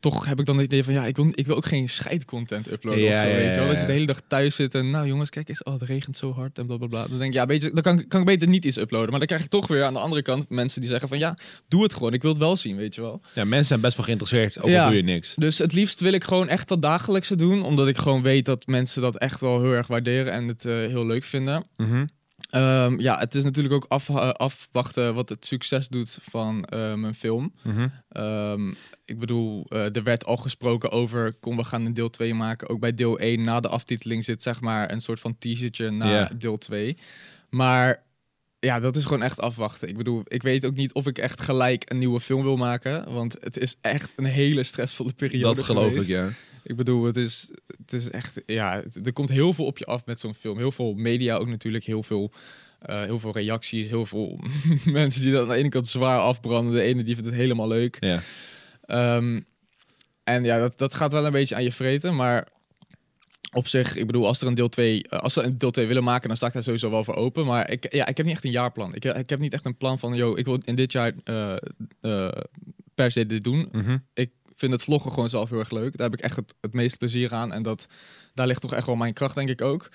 toch heb ik dan het idee van ja, ik wil, ik wil ook geen scheidcontent uploaden Ja, of zo. ja, weet je wel? ja, Dat je de hele dag thuis zit en nou jongens, kijk eens, oh, het regent zo hard en blablabla. Dan denk ik, ja, je, dan kan, kan ik beter niet iets uploaden. Maar dan krijg ik toch weer aan de andere kant mensen die zeggen van ja, doe het gewoon. Ik wil het wel zien, weet je wel. Ja, mensen zijn best wel geïnteresseerd, ook al Ja. doe je niks. Dus het liefst wil ik gewoon echt dat dagelijkse doen. Omdat ik gewoon weet dat mensen dat echt wel heel erg waarderen en het eh, heel leuk vinden. Mhm. Ehm, ja, het is natuurlijk ook af, eh, afwachten wat het succes doet van eh, mijn film. Mhm. Ehm, ik bedoel, eh, er werd al gesproken over, kom we gaan een deel 2 maken. Ook bij deel 1 na de aftiteling zit zeg maar een soort van teasertje na deel 2. Maar ja, dat is gewoon echt afwachten. Ik bedoel, ik weet ook niet of ik echt gelijk een nieuwe film wil maken. Want het is echt een hele stressvolle periode Dat geloof geweest. ik, ja. Ik bedoel, het is, het is echt, ja, er komt heel veel op je af met zo'n film. Heel veel media ook natuurlijk, heel veel, eh, heel veel reacties, heel veel [laughs] mensen die dat aan de ene kant zwaar afbranden. De ene die vindt het helemaal leuk. ja. Ehm, en ja, dat, dat gaat wel een beetje aan je vreten, maar op zich, ik bedoel, als er een deel 2, als ze een deel 2 willen maken, dan sta ik daar sowieso wel voor open. Maar ik, ja, ik heb niet echt een jaarplan. Ik, ik heb niet echt een plan van, yo, ik wil in dit jaar eh, eh, per se dit doen Mhm. ik vind het vloggen gewoon zelf heel erg leuk. Daar heb ik echt het, het meeste plezier aan. En dat, daar ligt toch echt wel mijn kracht, denk ik ook.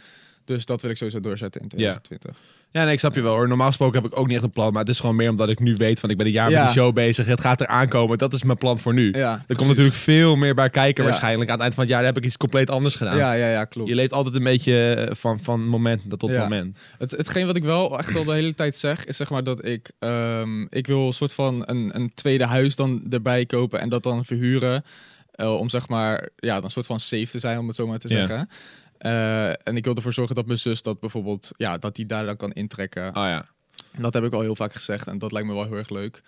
Dus dat wil ik sowieso doorzetten in 2020. Ja, nee, ik snap je wel hoor. Normaal gesproken heb ik ook niet echt een plan. Maar het is gewoon meer omdat ik nu weet van ik ben een jaar Ja. met die show bezig. Het gaat er aankomen. Dat is mijn plan voor nu. Ja, er komt natuurlijk veel meer bij kijken Ja. waarschijnlijk. Aan het eind van het jaar heb ik iets compleet anders gedaan. Ja, ja, ja, klopt. Je leeft altijd een beetje eh, van, van moment tot Ja. moment. Het, hetgeen wat ik wel echt al de hele tijd zeg, is zeg maar dat ik, ehm, ik wil een soort van een, een tweede huis dan erbij kopen en dat dan verhuren. eh, om zeg maar, ja, dan een soort van safe te zijn, om het zo maar te Ja. zeggen. Eh, en ik wil ervoor zorgen dat mijn zus dat bijvoorbeeld, ja, dat die daar dan kan intrekken. Oh ja. Dat heb ik al heel vaak gezegd en dat lijkt me wel heel erg leuk.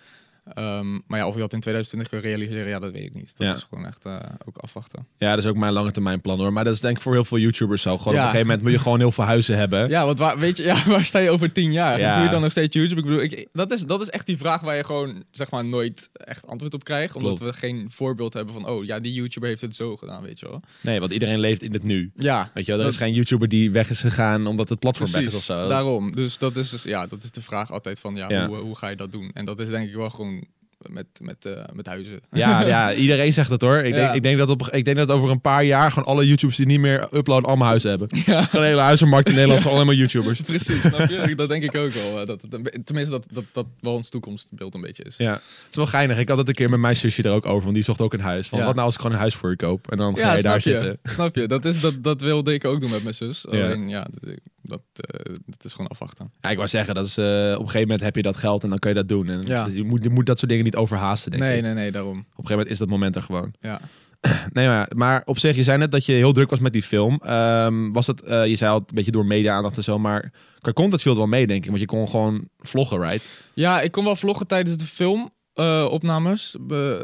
Ehm, maar ja, of ik dat in 2020 kan realiseren, ja, dat weet ik niet. Dat Ja. is gewoon echt eh, ook afwachten. ja, dat is ook mijn lange termijn plan hoor. Maar dat is denk ik voor heel veel YouTubers zo. Gewoon Ja. op een gegeven moment moet je gewoon heel veel huizen hebben. Ja, want waar, weet je, ja, [laughs] waar sta je over tien jaar? Ja. Doe je dan nog steeds YouTube? Ik bedoel, ik, dat, is, dat is echt die vraag waar je gewoon zeg maar nooit echt antwoord op krijgt. Omdat we geen voorbeeld hebben van, oh ja, die YouTuber heeft het zo gedaan, weet je wel. Nee, want iedereen leeft in het nu. Ja, Weet je wel, er Dat- is geen YouTuber die weg is gegaan omdat het platform weg is of zo. Daarom. Dus dat is, dus, ja, dat is de vraag altijd van, ja, Ja. Hoe, hoe ga je dat doen? En dat is denk ik wel gewoon met, met, eh, met huizen. Ja, ja, iedereen zegt het hoor. Ik, Ja. denk, ik, denk dat op, ik denk dat over een paar jaar gewoon alle YouTubers die niet meer uploaden allemaal huizen hebben. Ja. Gewoon een hele huizenmarkt in Nederland, gewoon alleen maar YouTubers. Precies, snap je? Dat denk ik ook wel. eh, Dat tenminste, dat, dat dat wel ons toekomstbeeld een beetje is. Ja, het is wel geinig. Ik had het een keer met mijn zusje er ook over, want die zocht ook een huis. Van, Ja. wat nou als ik gewoon een huis voor je koop? En dan ga je daar zitten. Snap je? Dat, is, dat, dat wilde ik ook doen met mijn zus. Ja. Alleen, ja, dat, dat, eh, dat is gewoon afwachten. Ja, ik wou zeggen, dat is, eh, op een gegeven moment heb je dat geld en dan kun je dat doen. En Ja. je, moet, je moet dat soort dingen niet overhaasten, denk Nee, ik. nee, nee, daarom. Op een gegeven moment is dat moment er gewoon. Ja. [clears throat] Nee, maar, maar op zich, je zei net dat je heel druk was met die film. Ehm, was het, eh, je zei al een beetje door media-aandacht en zo, maar qua content viel het wel mee, denk ik. Want je kon gewoon vloggen, right? ja, ik kon wel vloggen tijdens de filmopnames.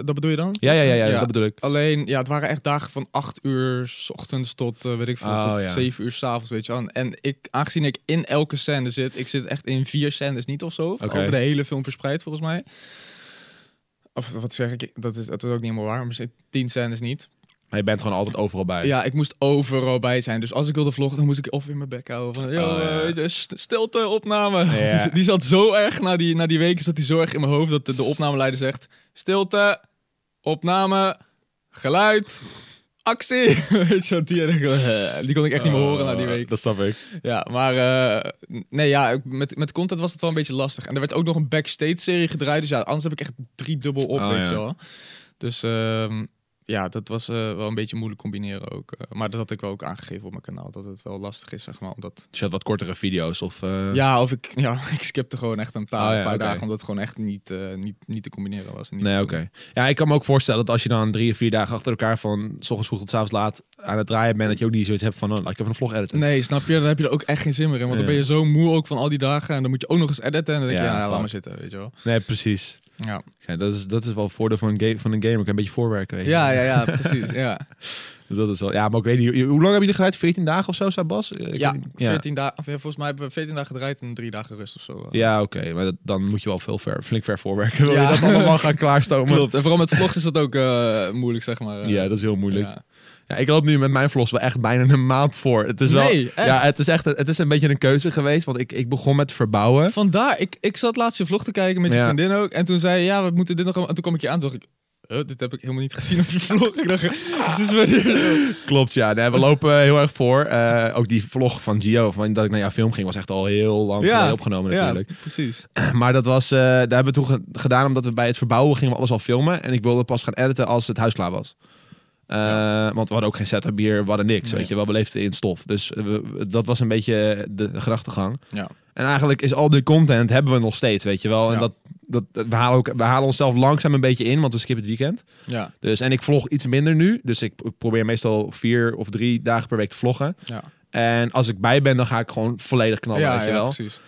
dat bedoel je dan? Ja, ja, ja, ja, dat bedoel ik. Alleen, ja, het waren echt dagen van 8 uur s ochtends tot, eh, weet ik veel, Oh, tot ja. 7 uur s'avonds, weet je wel. En ik, aangezien ik in elke scène zit, ik zit echt in vier scènes niet of zo, over de hele film verspreid volgens mij. Of wat zeg ik, dat is, dat is ook niet helemaal waar, maar tien scènes niet. Maar je bent gewoon altijd overal bij. Ja, ik moest overal bij zijn. Dus als ik wilde vloggen, dan moest ik of in mijn bek houden. Van, yo, Oh, ja. eh, weet je, st- stilte, opname. Ja. [laughs] Die, die zat zo erg, na die, na die weken zat die zo erg in mijn hoofd... dat de, de opnameleider zegt, stilte, opname, geluid, actie. [laughs] weet je wat, die, die kon ik echt niet meer horen na die Oh, week. Dat snap ik. Ja, maar eh, nee, ja, met, met content was het wel een beetje lastig. En er werd ook nog een backstage-serie gedraaid. Dus ja, anders heb ik echt drie dubbel op, Oh, weet ja. je wel. Dus ehm, ja, dat was eh, wel een beetje moeilijk combineren ook. Eh, maar dat had ik wel ook aangegeven op mijn kanaal. Dat het wel lastig is, zeg maar. Omdat, Dus je had wat kortere video's of... eh, ja, of ik, ja, [laughs] ik skipte gewoon echt een paar, Oh, ja, paar oké. dagen. Omdat het gewoon echt niet, niet, niet te combineren was. niet Nee, oké. Ja, ik kan me ook voorstellen dat als je dan drie of vier dagen achter elkaar van s ochtends vroeg tot 's avonds laat aan het draaien bent, dat je ook niet zoiets hebt van, oh, laat ik even een vlog editen. Nee, snap je? Dan heb je er ook echt geen zin meer in. Want dan ben je zo moe ook van al die dagen. En dan moet je ook nog eens editen. En dan denk je, Ja, ja, laat maar zitten, weet je wel. Nee, precies. Ja, Ja, dat, is, dat is wel het voordeel van een, game, van een gamer. Kan een beetje voorwerken, weet je. ja, ja, ja [laughs] precies. Ja. Dus dat is wel... Ja, maar ik weet niet, hoe- lang heb je er gedraaid? 14 dagen of zo, zei Bas? Ik Ja, weet niet. ja. 14 dagen. of ja, Volgens mij hebben we 14 dagen gedraaid en drie dagen rust of zo. Ja, oké. Maar dat, dan moet je wel veel ver, flink ver voorwerken. Wil Ja. je dat allemaal gaan klaarstomen? [laughs] Klopt. En vooral met vlogs is dat ook eh, moeilijk, zeg maar. eh. Ja, dat is heel moeilijk. Ja. Ja, ik loop nu met mijn vlogs wel echt bijna een maand voor. Het is wel, Nee, ja, het is echt, het is een beetje een keuze geweest, want ik, ik begon met verbouwen. Vandaar, ik, ik zat laatst je vlog te kijken met je Ja. vriendin ook. En toen zei je, ja, we moeten dit nog... En toen kwam ik je aan dacht ik, huh, dit heb ik helemaal niet gezien op je vlog. ik dacht, dus? Klopt, ja. Nee, we lopen heel erg voor. Eh, ook die vlog van Gio, van dat ik naar jouw film ging, was echt al heel lang Ja. opgenomen natuurlijk. Ja, precies. [clears throat] Maar dat was, eh, daar hebben we toen ge- gedaan omdat we bij het verbouwen gingen we alles al filmen. En ik wilde pas gaan editen als het huis klaar was. Eh, Want we hadden ook geen setup hier, we hadden niks, Nee. weet je wel. We leefden in stof. Dus we- dat was een beetje de gedachtegang. Ja. En eigenlijk is al die content hebben we nog steeds, weet je wel. En Ja. dat, dat, we, halen ook, we halen onszelf langzaam een beetje in, want we skippen het weekend. Ja. Dus, en ik vlog iets minder nu. Dus ik probeer meestal vier of drie dagen per week te vloggen. Ja, En als ik bij ben, dan ga ik gewoon volledig knallen, ja, weet je ja, wel. precies.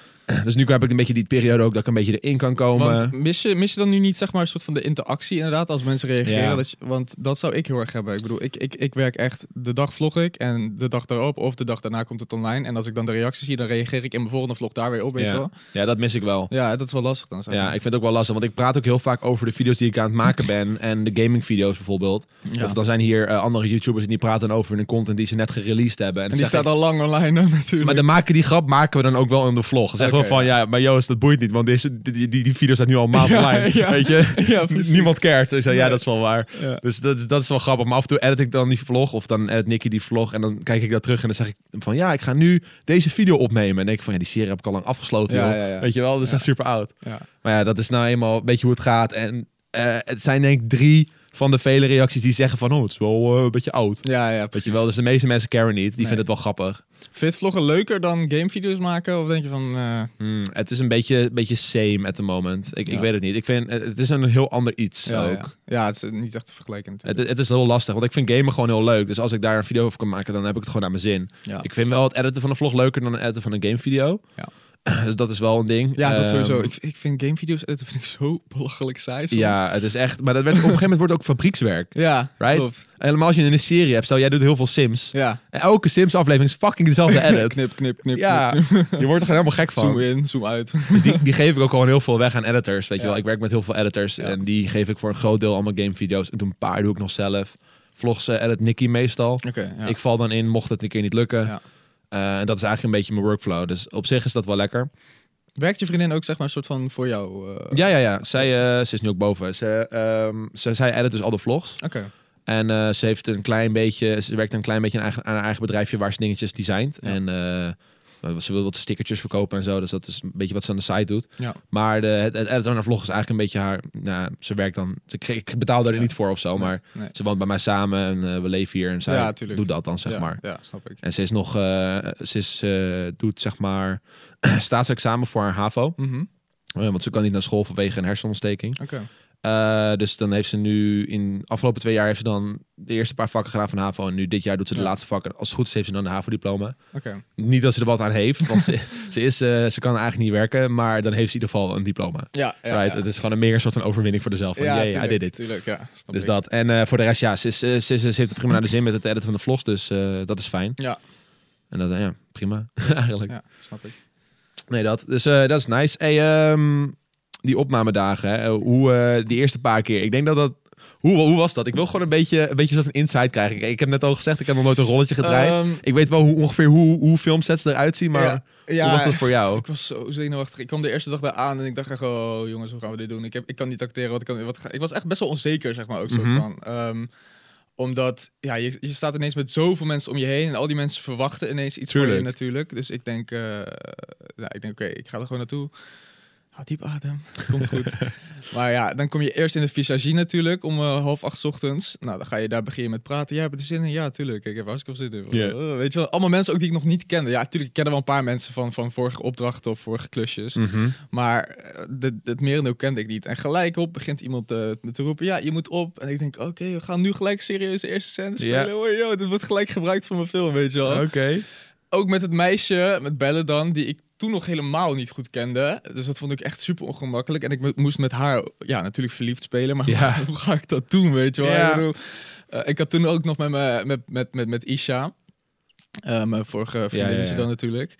Dus nu heb ik een beetje die periode ook dat ik een beetje erin kan komen. Want mis je, mis je dan nu niet zeg maar een soort van de interactie inderdaad als mensen reageren? Ja. Dat je, want dat zou ik heel erg hebben. Ik bedoel, ik, ik, ik werk echt, de dag vlog ik en de dag daarop of de dag daarna komt het online. En als ik dan de reacties zie, dan reageer ik in mijn volgende vlog daar weer op, weet ja. wel? ja, dat mis ik wel. Ja, dat is wel lastig dan. Zeg Ja, ik vind het ook wel lastig, want ik praat ook heel vaak over de video's die ik aan het maken ben [clears throat] en de gaming video's bijvoorbeeld. Ja. Of dan zijn hier eh, andere YouTubers die praten over hun content die ze net gereleased hebben. En die zeg staat ik- al lang online dan natuurlijk. Maar dan maken die grap maken we dan ook wel in de vlog. Zeggen wel van, ja. maar Joost, dat boeit niet, want deze, die, die, die video staat nu al een maand [laughs] online, weet je? [laughs] Niemand cared. Dus ja, ja, dat is wel waar. Dus dat is, dat is wel grappig. Maar af en toe edit ik dan die vlog, of dan edit Nicky die vlog, en dan kijk ik dat terug en dan zeg ik van, ja, ik ga nu deze video opnemen. En denk ik van, ja, die serie heb ik al lang afgesloten, joh. Weet je wel, dat is echt super oud. Maar ja, dat is nou eenmaal een beetje hoe het gaat. En eh, het zijn denk ik drie van de vele reacties die zeggen van, oh, het is wel eh, een beetje oud. Ja, ja, Weet je wel, dus de meeste mensen caren niet. Die vinden het wel grappig. Vind vloggen leuker dan gamevideo's maken? Of denk je van... eh, Hmm, het is een beetje, beetje same at the moment. Ik, ik weet het niet. Ik vind, het is een heel ander iets ja, ook. ja. ja, het is niet echt te vergelijken. Het, het is heel lastig, want ik vind gamen gewoon heel leuk. Dus als ik daar een video over kan maken, dan heb ik het gewoon naar mijn zin. Ik vind wel het editen van een vlog leuker dan het editen van een gamevideo. Ja. [clears throat] Dus dat is wel een ding. Ja, dat Ehm, sowieso. Ik, ik vind gamevideo's editen vind ik zo [laughs] belachelijk saai soms. Ja, het is echt... Maar dat werd, op een gegeven moment wordt het ook fabriekswerk. [laughs] ja Right? klopt. Helemaal als je in een serie hebt, stel jij doet heel veel Sims. Ja. En elke Sims aflevering is fucking dezelfde [laughs] edit. knip, knip, knip, ja, knip. je wordt er gewoon helemaal gek van. Zoom in, zoom uit. Dus die, die geef ik ook gewoon heel veel weg aan editors. Weet je wel, ik werk met heel veel editors. Ja. En die geef ik voor een groot deel allemaal gamevideo's. En toen een paar doe ik nog zelf. Vlogs edit Nicky meestal. Oké, ja. Ik val dan in, mocht het een keer niet lukken. Eh, en dat is eigenlijk een beetje mijn workflow. Dus op zich is dat wel lekker. Werkt je vriendin ook zeg maar een soort van voor jou? eh, Ja, ja, ja. Zij, eh, ze is nu ook boven. Ze, ehm, ze, zij edit dus al de vlogs. Oké. En ze heeft een klein beetje, ze werkt een klein beetje aan, eigen, aan haar eigen bedrijfje waar ze dingetjes designt. Ja. En ze wil wat stickertjes verkopen en zo. Dus dat is een beetje wat ze aan de site doet. Ja. Maar de, het, van haar vlog is eigenlijk een beetje haar. Nou, ze werkt dan. Ze, kreeg- ik betaal daar Ja. niet voor of zo. Maar Nee. ze woont bij mij samen en eh, we leven hier. En zij Ja, doet dat dan, zeg ja, maar. Ja, snap ik. En ze is nog. eh, ze is, eh, doet zeg maar. [clears throat] staatsexamen voor haar HAVO. Mhm. Eh, want ze kan niet naar school vanwege een hersenontsteking. Oké. Eh, dus dan heeft ze nu in afgelopen twee jaar heeft ze dan de eerste paar vakken gedaan van HAVO. En nu dit jaar doet ze de Ja. laatste vakken. Als het goed is, heeft ze dan de HAVO-diploma. Oké. Niet dat ze er wat aan heeft, want ze, [laughs] ze, is, eh, ze kan eigenlijk niet werken. Maar dan heeft ze in ieder geval een diploma. Ja, ja, right? ja. Het is gewoon een meer een soort van overwinning voor dezelf. Van, ja, yeah, I tuurlijk, did it. Tuurlijk, ja. Dus ik. dat. En eh, voor de rest, ja, ze, is, ze, heeft het prima naar de zin met het editen van de vlogs. Dus dat is fijn. Ja, En dat, ja, prima. [laughs] eigenlijk. ja, snap ik. Nee, dat. Dus dat is nice. Hey, ehm, die opnamedagen, hè, hoe eh, die eerste paar keer. Ik denk dat dat. Hoe, hoe was dat? Ik wil gewoon een beetje, een beetje van insight krijgen. Ik, ik heb net al gezegd, ik heb nog nooit een rolletje gedraaid. Ehm, ik weet wel hoe, ongeveer hoe, hoe filmsets eruit zien, maar ja, ja, hoe was dat voor jou? Ik was zo zenuwachtig. Ik kwam de eerste dag daar aan en ik dacht echt, oh jongens, hoe gaan we dit doen? Ik, heb, ik kan niet acteren. Wat kan, wat ga, ik was echt best wel onzeker, zeg maar, ook soort Mhm. van. Ehm, omdat, ja, je, je staat ineens met zoveel mensen om je heen en al die mensen verwachten ineens iets van je Tuurlijk. natuurlijk. Dus ik denk, eh ja, ik denk, oké, ik ga er gewoon naartoe. Diep adem, komt goed. [laughs] maar ja, dan kom je eerst in de visagie natuurlijk om eh, half acht 's ochtends. Nou, dan ga je daar beginnen met praten. Ja, heb je er zin in? Ja, tuurlijk. Ik heb hartstikke veel zin in. Eh, weet je wel, allemaal mensen ook die ik nog niet kende. Ja, natuurlijk, ik ken er wel een paar mensen van, van vorige opdrachten of vorige klusjes. Mhm. Maar eh, de, het merendeel kende ik niet. En gelijk op begint iemand eh, te roepen, ja, je moet op. En ik denk, oké, we gaan nu gelijk serieus de eerste scène spelen. Ja. Oh, joh, dit wordt gelijk gebruikt voor mijn film, weet je wel. Oké. Ook met het meisje, met Belle dan, die ik toen nog helemaal niet goed kende. Dus dat vond ik echt super ongemakkelijk. En ik mo- moest met haar, ja, natuurlijk verliefd spelen. Maar Ja. [laughs] hoe, ga ik dat doen, weet je wel? Ja. Ik, bedoel, eh, ik had toen ook nog met, me, met, met, met, met Isha, eh, mijn vorige vriendinnetje ja. dan natuurlijk.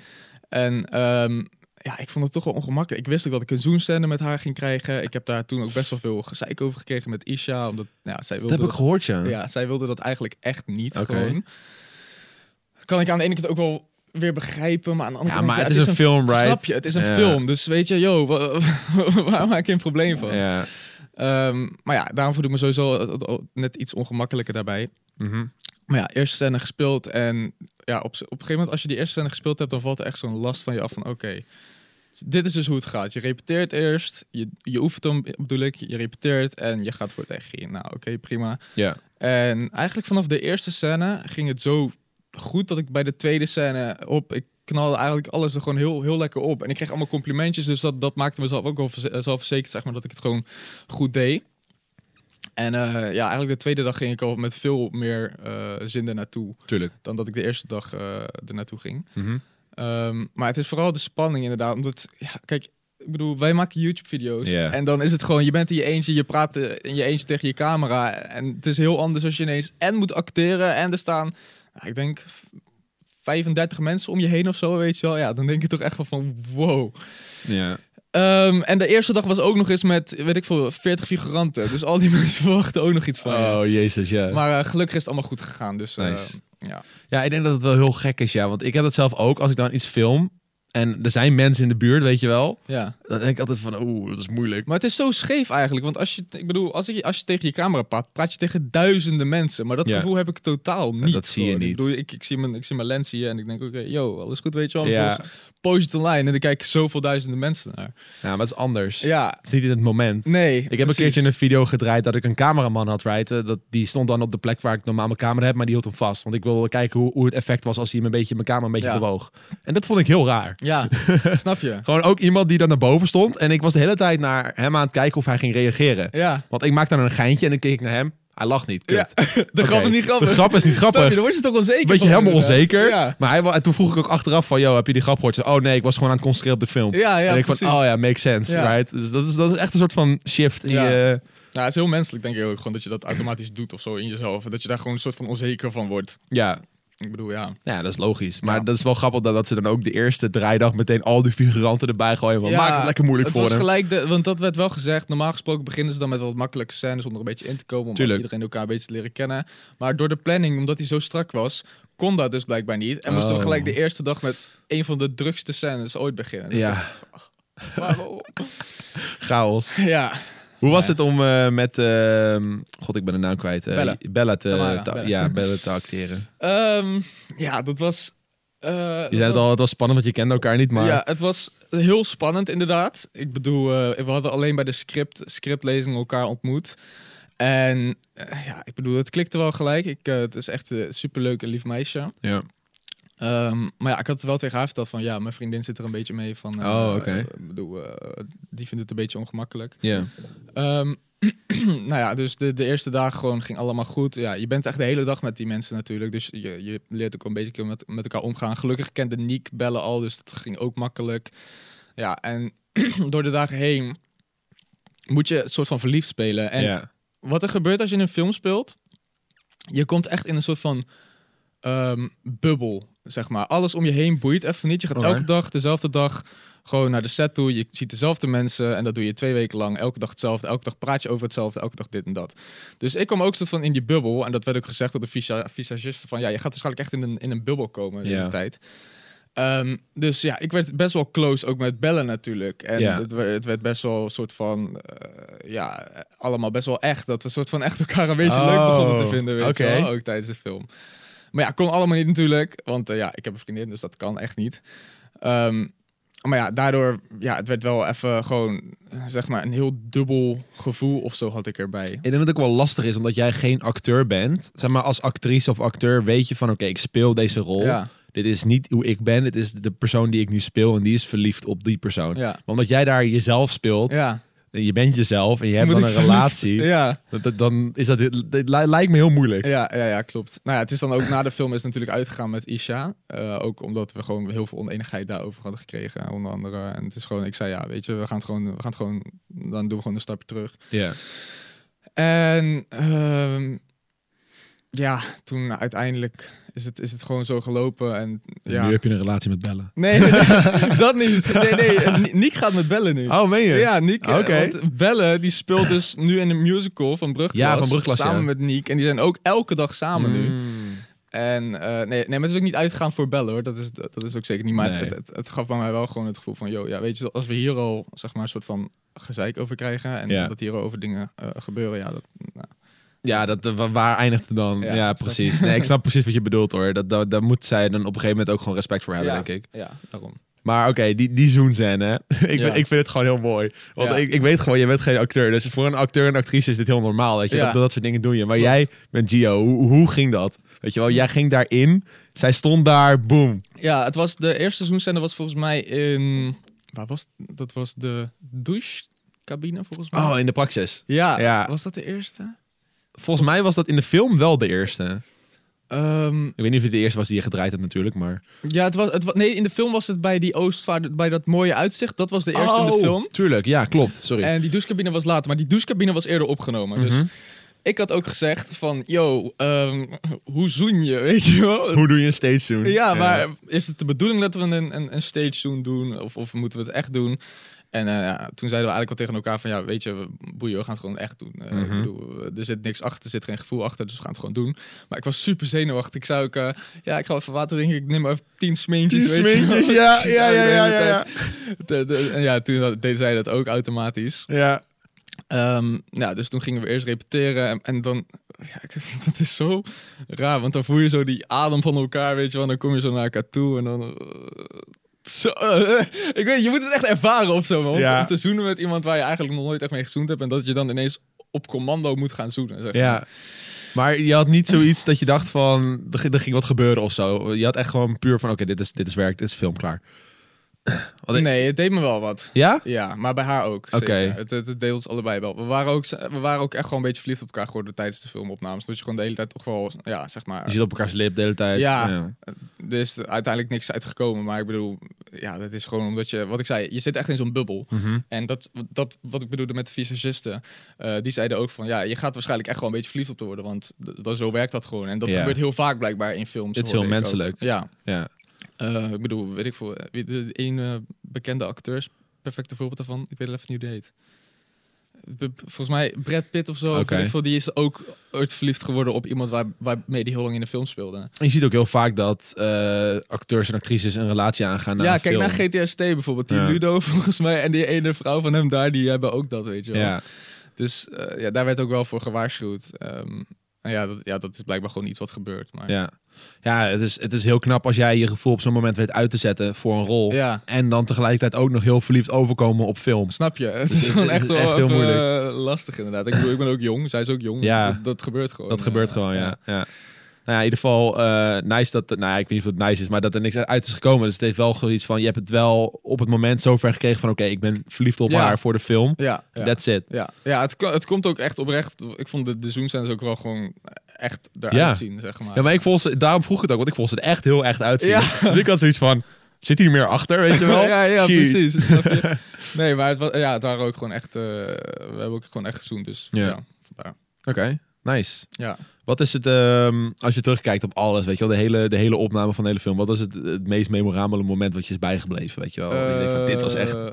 En ehm, ja, ik vond het toch wel ongemakkelijk. Ik wist ook dat ik een zoenscène met haar ging krijgen. Ik heb daar toen ook best wel veel gezeik over gekregen met Isha. Omdat ja, zij Dat wilde heb ik gehoord, ja. ja, zij wilde dat eigenlijk echt niet. Oké. Gewoon. Kan ik aan de ene kant ook wel weer begrijpen, maar aan de andere Ja, kant... maar het is een film, right? Snap je? Het is een Ja. film, dus weet je, yo, wa- [laughs] waar maak je een probleem van? Ja. Ehm, maar ja, daarom voel ik me sowieso net iets ongemakkelijker daarbij. Mhm. Maar ja, eerste scène gespeeld en ja, op, op een gegeven moment als je die eerste scène gespeeld hebt, dan valt er echt zo'n last van je af van oké, dit is dus hoe het gaat. Je repeteert eerst, je, je oefent hem, bedoel ik, je repeteert en je gaat voor het echt Nou, oké, prima. Ja. En eigenlijk vanaf de eerste scène ging het zo goed dat ik bij de tweede scène op. Ik knalde eigenlijk alles er gewoon heel, heel lekker op. En ik kreeg allemaal complimentjes, dus dat, dat maakte mezelf ook wel verze- zelfverzekerd, zeg maar, dat ik het gewoon goed deed. En eh, ja, eigenlijk de tweede dag ging ik al met veel meer eh, zin er naartoe Tuurlijk. dan dat ik de eerste dag eh er naartoe ging. Mhm. Ehm, maar het is vooral de spanning inderdaad. Omdat, ja, kijk, ik bedoel, wij maken YouTube-video's. En dan is het gewoon, je bent in je eentje, je praat eh, in je eentje tegen je camera. En het is heel anders als je ineens en moet acteren en er staan, nou, ik denk, 35 mensen om je heen of zo, weet je wel. Ja, dan denk je toch echt wel van, wow. Ja. Ehm, en de eerste dag was ook nog eens met, weet ik veel, 40 figuranten. Dus al die [laughs] mensen verwachten ook nog iets van je. Oh, jezus, ja. Maar eh, gelukkig is het allemaal goed gegaan. Dus eh, Nice. ja. Ja, ik denk dat het wel heel gek is, ja. Want ik heb dat zelf ook. Als ik dan iets film, en er zijn mensen in de buurt, weet je wel. Ja. Dan denk ik altijd van, oeh, dat is moeilijk. Maar het is zo scheef eigenlijk. Want als je, ik bedoel, als, ik, als je tegen je camera praat, praat je tegen duizenden mensen. Maar dat Ja. gevoel heb ik totaal niet. dat zie je niet. Ik, bedoel, ik, ik, zie mijn, ik zie mijn lens hier en ik denk, oké, yo, alles goed, weet je wel. Ja. Post het online en dan kijken zoveel duizenden mensen naar. Ja, maar het is anders. Ja, Het is niet in het moment. nee. Ik heb een keertje een video gedraaid dat ik een cameraman had rijden. Dat, die stond dan op de plek waar ik normaal mijn camera heb, maar die hield hem vast. Want ik wilde kijken hoe, hoe het effect was als hij hem een beetje, mijn camera een beetje Ja. bewoog. En dat vond ik heel raar. Ja, [laughs] snap je? Gewoon ook iemand die dan naar boven stond. En ik was de hele tijd naar hem aan het kijken of hij ging reageren. Ja. Want ik maakte dan een geintje en dan keek ik naar hem. Hij lacht niet. Ja, [laughs] de grap is niet grappig. De grap is niet grappig. je? Dan word je toch onzeker Beetje van, helemaal onzeker. Ja. Maar hij, en toen vroeg ik ook achteraf van, yo, heb je die grap gehoord? Oh nee, ik was gewoon aan het concentreren op de film. Ja, ja, en ik van, oh ja, makes sense. Ja. Right? Dus dat is, dat is echt een soort van shift in Ja. je... Nou, het is heel menselijk, denk ik ook. Gewoon dat je dat automatisch doet of zo in jezelf. Dat je daar gewoon een soort van onzeker van wordt. Ja, Ik bedoel, ja. ja, dat is logisch. Maar Ja. dat is wel grappig dat, dat ze dan ook de eerste draaidag meteen al die figuranten erbij gooien. Want maak het lekker moeilijk het voor was hem. gelijk de, want dat werd wel gezegd. Normaal gesproken beginnen ze dan met wat makkelijke scènes om er een beetje in te komen. Om iedereen elkaar een beetje te leren kennen. Maar door de planning, omdat hij zo strak was, kon dat dus blijkbaar niet. En moesten we Oh. gelijk de eerste dag met een van de drukste scènes ooit beginnen. Dus Ja. [laughs] Chaos. ja. Hoe was Ja. het om eh, met... ehm, God, ik ben de naam kwijt. eh, Bella. Bella te, Tamara, te- Bella. Ja, Bella te acteren. [laughs] Ehm, ja, dat was... eh, Je zei het al, het was spannend, want je kende elkaar niet. Maar Ja, het was heel spannend inderdaad. Ik bedoel, eh, we hadden alleen bij de script, scriptlezing elkaar ontmoet. En ja, ik bedoel, het klikte wel gelijk. Ik, het is echt een superleuk en lief meisje. ja. Ehm, maar ja, ik had het wel tegen haar verteld van... ja, mijn vriendin zit er een beetje mee van... Oh, oké. bedoel, die vindt het een beetje ongemakkelijk. Ja. Ehm, [clears throat] nou ja, dus de, de eerste dagen gewoon ging allemaal goed. Ja, je bent echt de hele dag met die mensen natuurlijk. Dus je, je leert ook een beetje met, met elkaar omgaan. Gelukkig kende Niek bellen al, dus dat ging ook makkelijk. Ja, en [clears throat] door de dagen heen moet je een soort van verliefd spelen. En wat er gebeurt als je een film speelt, je komt echt in een soort van ehm, bubbel, zeg maar. Alles om je heen boeit even niet. Je gaat elke dag, dezelfde dag, gewoon naar de set toe. Je ziet dezelfde mensen en dat doe je twee weken lang. Elke dag hetzelfde, elke dag praat je over hetzelfde, elke dag dit en dat. Dus ik kwam ook soort van in die bubbel. En dat werd ook gezegd door de visa- visagisten van... ja, je gaat waarschijnlijk echt in een, in een bubbel komen deze Ja. tijd. Ehm, dus ja, ik werd best wel close, ook met bellen natuurlijk. En Ja. het, werd, het werd best wel een soort van, eh, ja, allemaal best wel echt. Dat we een soort van echt elkaar een beetje leuk begonnen te Oh, vinden, weet oké. je wel, ook tijdens de film. Maar ja, kon allemaal niet natuurlijk, want eh, ja, ik heb een vriendin, dus dat kan echt niet. Ehm, maar ja, daardoor, ja, het werd wel even gewoon, zeg maar, een heel dubbel gevoel of zo had ik erbij. Ik denk dat het ook wel lastig is, omdat jij geen acteur bent. Zeg maar, als actrice of acteur weet je van, oké, ik speel deze rol. Ja, Dit is niet hoe ik ben, dit is de persoon die ik nu speel en die is verliefd op die persoon. ja, Maar Omdat jij daar jezelf speelt, ja. En je bent jezelf en je hebt Moet dan een relatie, [laughs] Ja, dan is dat, dit li- lijkt me heel moeilijk. Ja, ja, ja, klopt. Nou ja, het is dan ook na de film is natuurlijk uitgegaan met Isha. Eh, ook omdat we gewoon heel veel oneenigheid daarover hadden gekregen, onder andere. En het is gewoon, ik zei ja, weet je, we gaan het gewoon, we gaan het gewoon, dan doen we gewoon een stapje terug. Ja. En ehm, ja, toen uiteindelijk is het, is het gewoon zo gelopen. En ja. Nu heb je een relatie met bellen. Nee, nee, nee, [laughs] dat niet. Nee, nee, Niek gaat met bellen nu. Oh, meen je? Ja, Niek. eh, Oké. Bellen, die speelt dus nu in een musical van Brugklas. Ja, van Brugklas, Samen ja. met Niek. En die zijn ook elke dag samen nu. Mm. En eh, nee, nee, maar het is ook niet uitgegaan voor bellen hoor. Dat is, dat is ook zeker niet. Maar Nee. het, het, het gaf bij mij wel gewoon het gevoel van, joh, ja, weet je, als we hier al zeg maar een soort van gezeik over krijgen en Ja. dat hier al over dingen eh, gebeuren, ja, dat, nou, Ja, dat, eh, wa- waar eindigt het dan? Ja, precies. Nee, ik snap precies wat je bedoelt hoor. Dat, dat, daar moet zij dan op een gegeven moment ook gewoon respect voor hebben, ja, denk ik. Ja, daarom. Maar oké, die, die zoenscène, [laughs] ik, Ja. ik vind het gewoon heel mooi. Want Ja. ik, ik weet gewoon, je bent geen acteur. Dus voor een acteur en actrice is dit heel normaal. Weet je, Ja. dat, dat soort dingen doe je. Maar Klopt. jij bent Gio. Hoe, hoe ging dat? Weet je wel, jij ging daarin. Zij stond daar, boom. Ja, het was de eerste seizoenscène was volgens mij in, waar was? Dat was de douchecabine volgens mij. Oh, in de praxis. ja, ja. was dat de eerste? Volgens mij was dat in de film wel de eerste. Ehm, Ik weet niet of het de eerste was die je gedraaid hebt natuurlijk, maar... ja, het was, het wa- nee, in de film was het bij die Oostvaart, bij dat mooie uitzicht. Dat was de eerste in de Oh, film. Tuurlijk, ja, klopt. Sorry. En die douchecabine was later, maar die douchecabine was eerder opgenomen. Dus Mhm. ik had ook gezegd van, yo, ehm, hoe zoen je, [laughs] weet je wel? Hoe doe je een stage zoen? Ja, maar is het de bedoeling dat we een, een, een stage zoen doen? Of, of moeten we het echt doen? En eh, ja, toen zeiden we eigenlijk al tegen elkaar van ja, weet je, we, boeien, we gaan het gewoon echt doen. Eh, Mhm. Ik bedoel, er zit niks achter, er zit geen gevoel achter, dus we gaan het gewoon doen. Maar ik was super zenuwachtig. Ik zou ook, eh, ja, ik ga even water drinken, ik neem maar even tien smeentjes. weet je wel. ja, [laughs] ja, ja, ja, ja, ja. tijd. [laughs] De- de- en ja, toen deden zij dat ook automatisch. Ja, Ehm, ja, dus toen gingen we eerst repeteren en, en dan, ja, ik, [laughs] dat is zo raar, want dan voel je zo die adem van elkaar, weet je wel, dan kom je zo naar elkaar toe en dan... zo, eh, ik weet, je moet het echt ervaren of zo, man. Ja. Om te zoenen met iemand waar je eigenlijk nog nooit echt mee gezoend hebt en dat je dan ineens op commando moet gaan zoenen. Zeg maar. ja. Maar je had niet zoiets dat je dacht van, er ging, er ging wat gebeuren of zo. Je had echt gewoon puur van, oké, dit, is, dit is werk, dit is film, klaar. Ik- Nee, het deed me wel wat. Ja? Ja, maar bij haar ook. Oké. Het, het, het deed ons allebei wel. We waren, ook, we waren ook echt gewoon een beetje verliefd op elkaar geworden tijdens de filmopnames. Dat je gewoon de hele tijd toch wel, ja, zeg maar... Je zit op elkaars lip de hele tijd. Ja. Er is uiteindelijk niks uitgekomen, maar ik bedoel, ja, dat is gewoon omdat je, wat ik zei, je zit echt in zo'n bubbel. Mhm. En dat, dat, wat ik bedoelde met de visagisten, eh, die zeiden ook van, ja, je gaat waarschijnlijk echt gewoon een beetje verliefd op te worden, want dat, zo werkt dat gewoon. En dat Ja. gebeurt heel vaak blijkbaar in films. Dit is heel menselijk. ook. Ja, Ja. Eh, ik bedoel, weet ik veel, eh, de ene bekende acteur is perfecte voorbeeld daarvan. Ik weet even niet hoe die heet. Volgens mij Brad Pitt of zo, weet ik veel, die is ook ooit verliefd geworden op iemand waar, waarmee die heel lang in de film speelde. En je ziet ook heel vaak dat acteurs en actrices een relatie aangaan naar ja, kijk film. naar GTST bijvoorbeeld. Die Ja. Ludo [laughs] volgens mij en die ene vrouw van hem daar, die hebben ook dat, weet je wel. Ja. Dus ja, daar werd ook wel voor gewaarschuwd. Ehm, ja dat, ja, dat is blijkbaar gewoon iets wat gebeurt. Maar... Ja, ja het, is, het is heel knap als jij je gevoel op zo'n moment weet uit te zetten voor een rol. Ja, En dan tegelijkertijd ook nog heel verliefd overkomen op film. snap je? Het is [laughs] gewoon echt, is wel echt heel moeilijk. eh, lastig inderdaad. Ik bedoel, ik ben ook jong, zij is ook jong. Ja. Dat, dat gebeurt gewoon. Dat gebeurt eh, gewoon, ja. ja. Nou ja, in ieder geval eh, nice dat, nou ja, ik weet niet of het nice is, maar dat er niks uit is gekomen. Dus het heeft wel zoiets van, je hebt het wel op het moment zover gekregen van, oké, ik ben verliefd op Ja. haar voor de film. Ja, ja. That's it. ja. ja het, het komt ook echt oprecht. Ik vond de, de zoenscènes ook wel gewoon echt eruit Ja. zien, zeg maar. Ja, maar ik vond ze, daarom vroeg ik het ook, want ik vond ze er echt heel echt uitzien. [laughs] Dus ik had zoiets van, zit hier meer achter, weet je wel? [laughs] ja, precies. Snap je? [laughs] Nee, maar het, was, ja, het waren ook gewoon echt... eh, we hebben ook gewoon echt gezoend, dus Ja. Oké, nice. Ja. Wat is het, ehm, als je terugkijkt op alles, weet je wel, de hele, de hele opname van de hele film, wat is het, het meest memorabele moment wat je is bijgebleven, weet je wel? Je denkt van, dit was echt... Eh,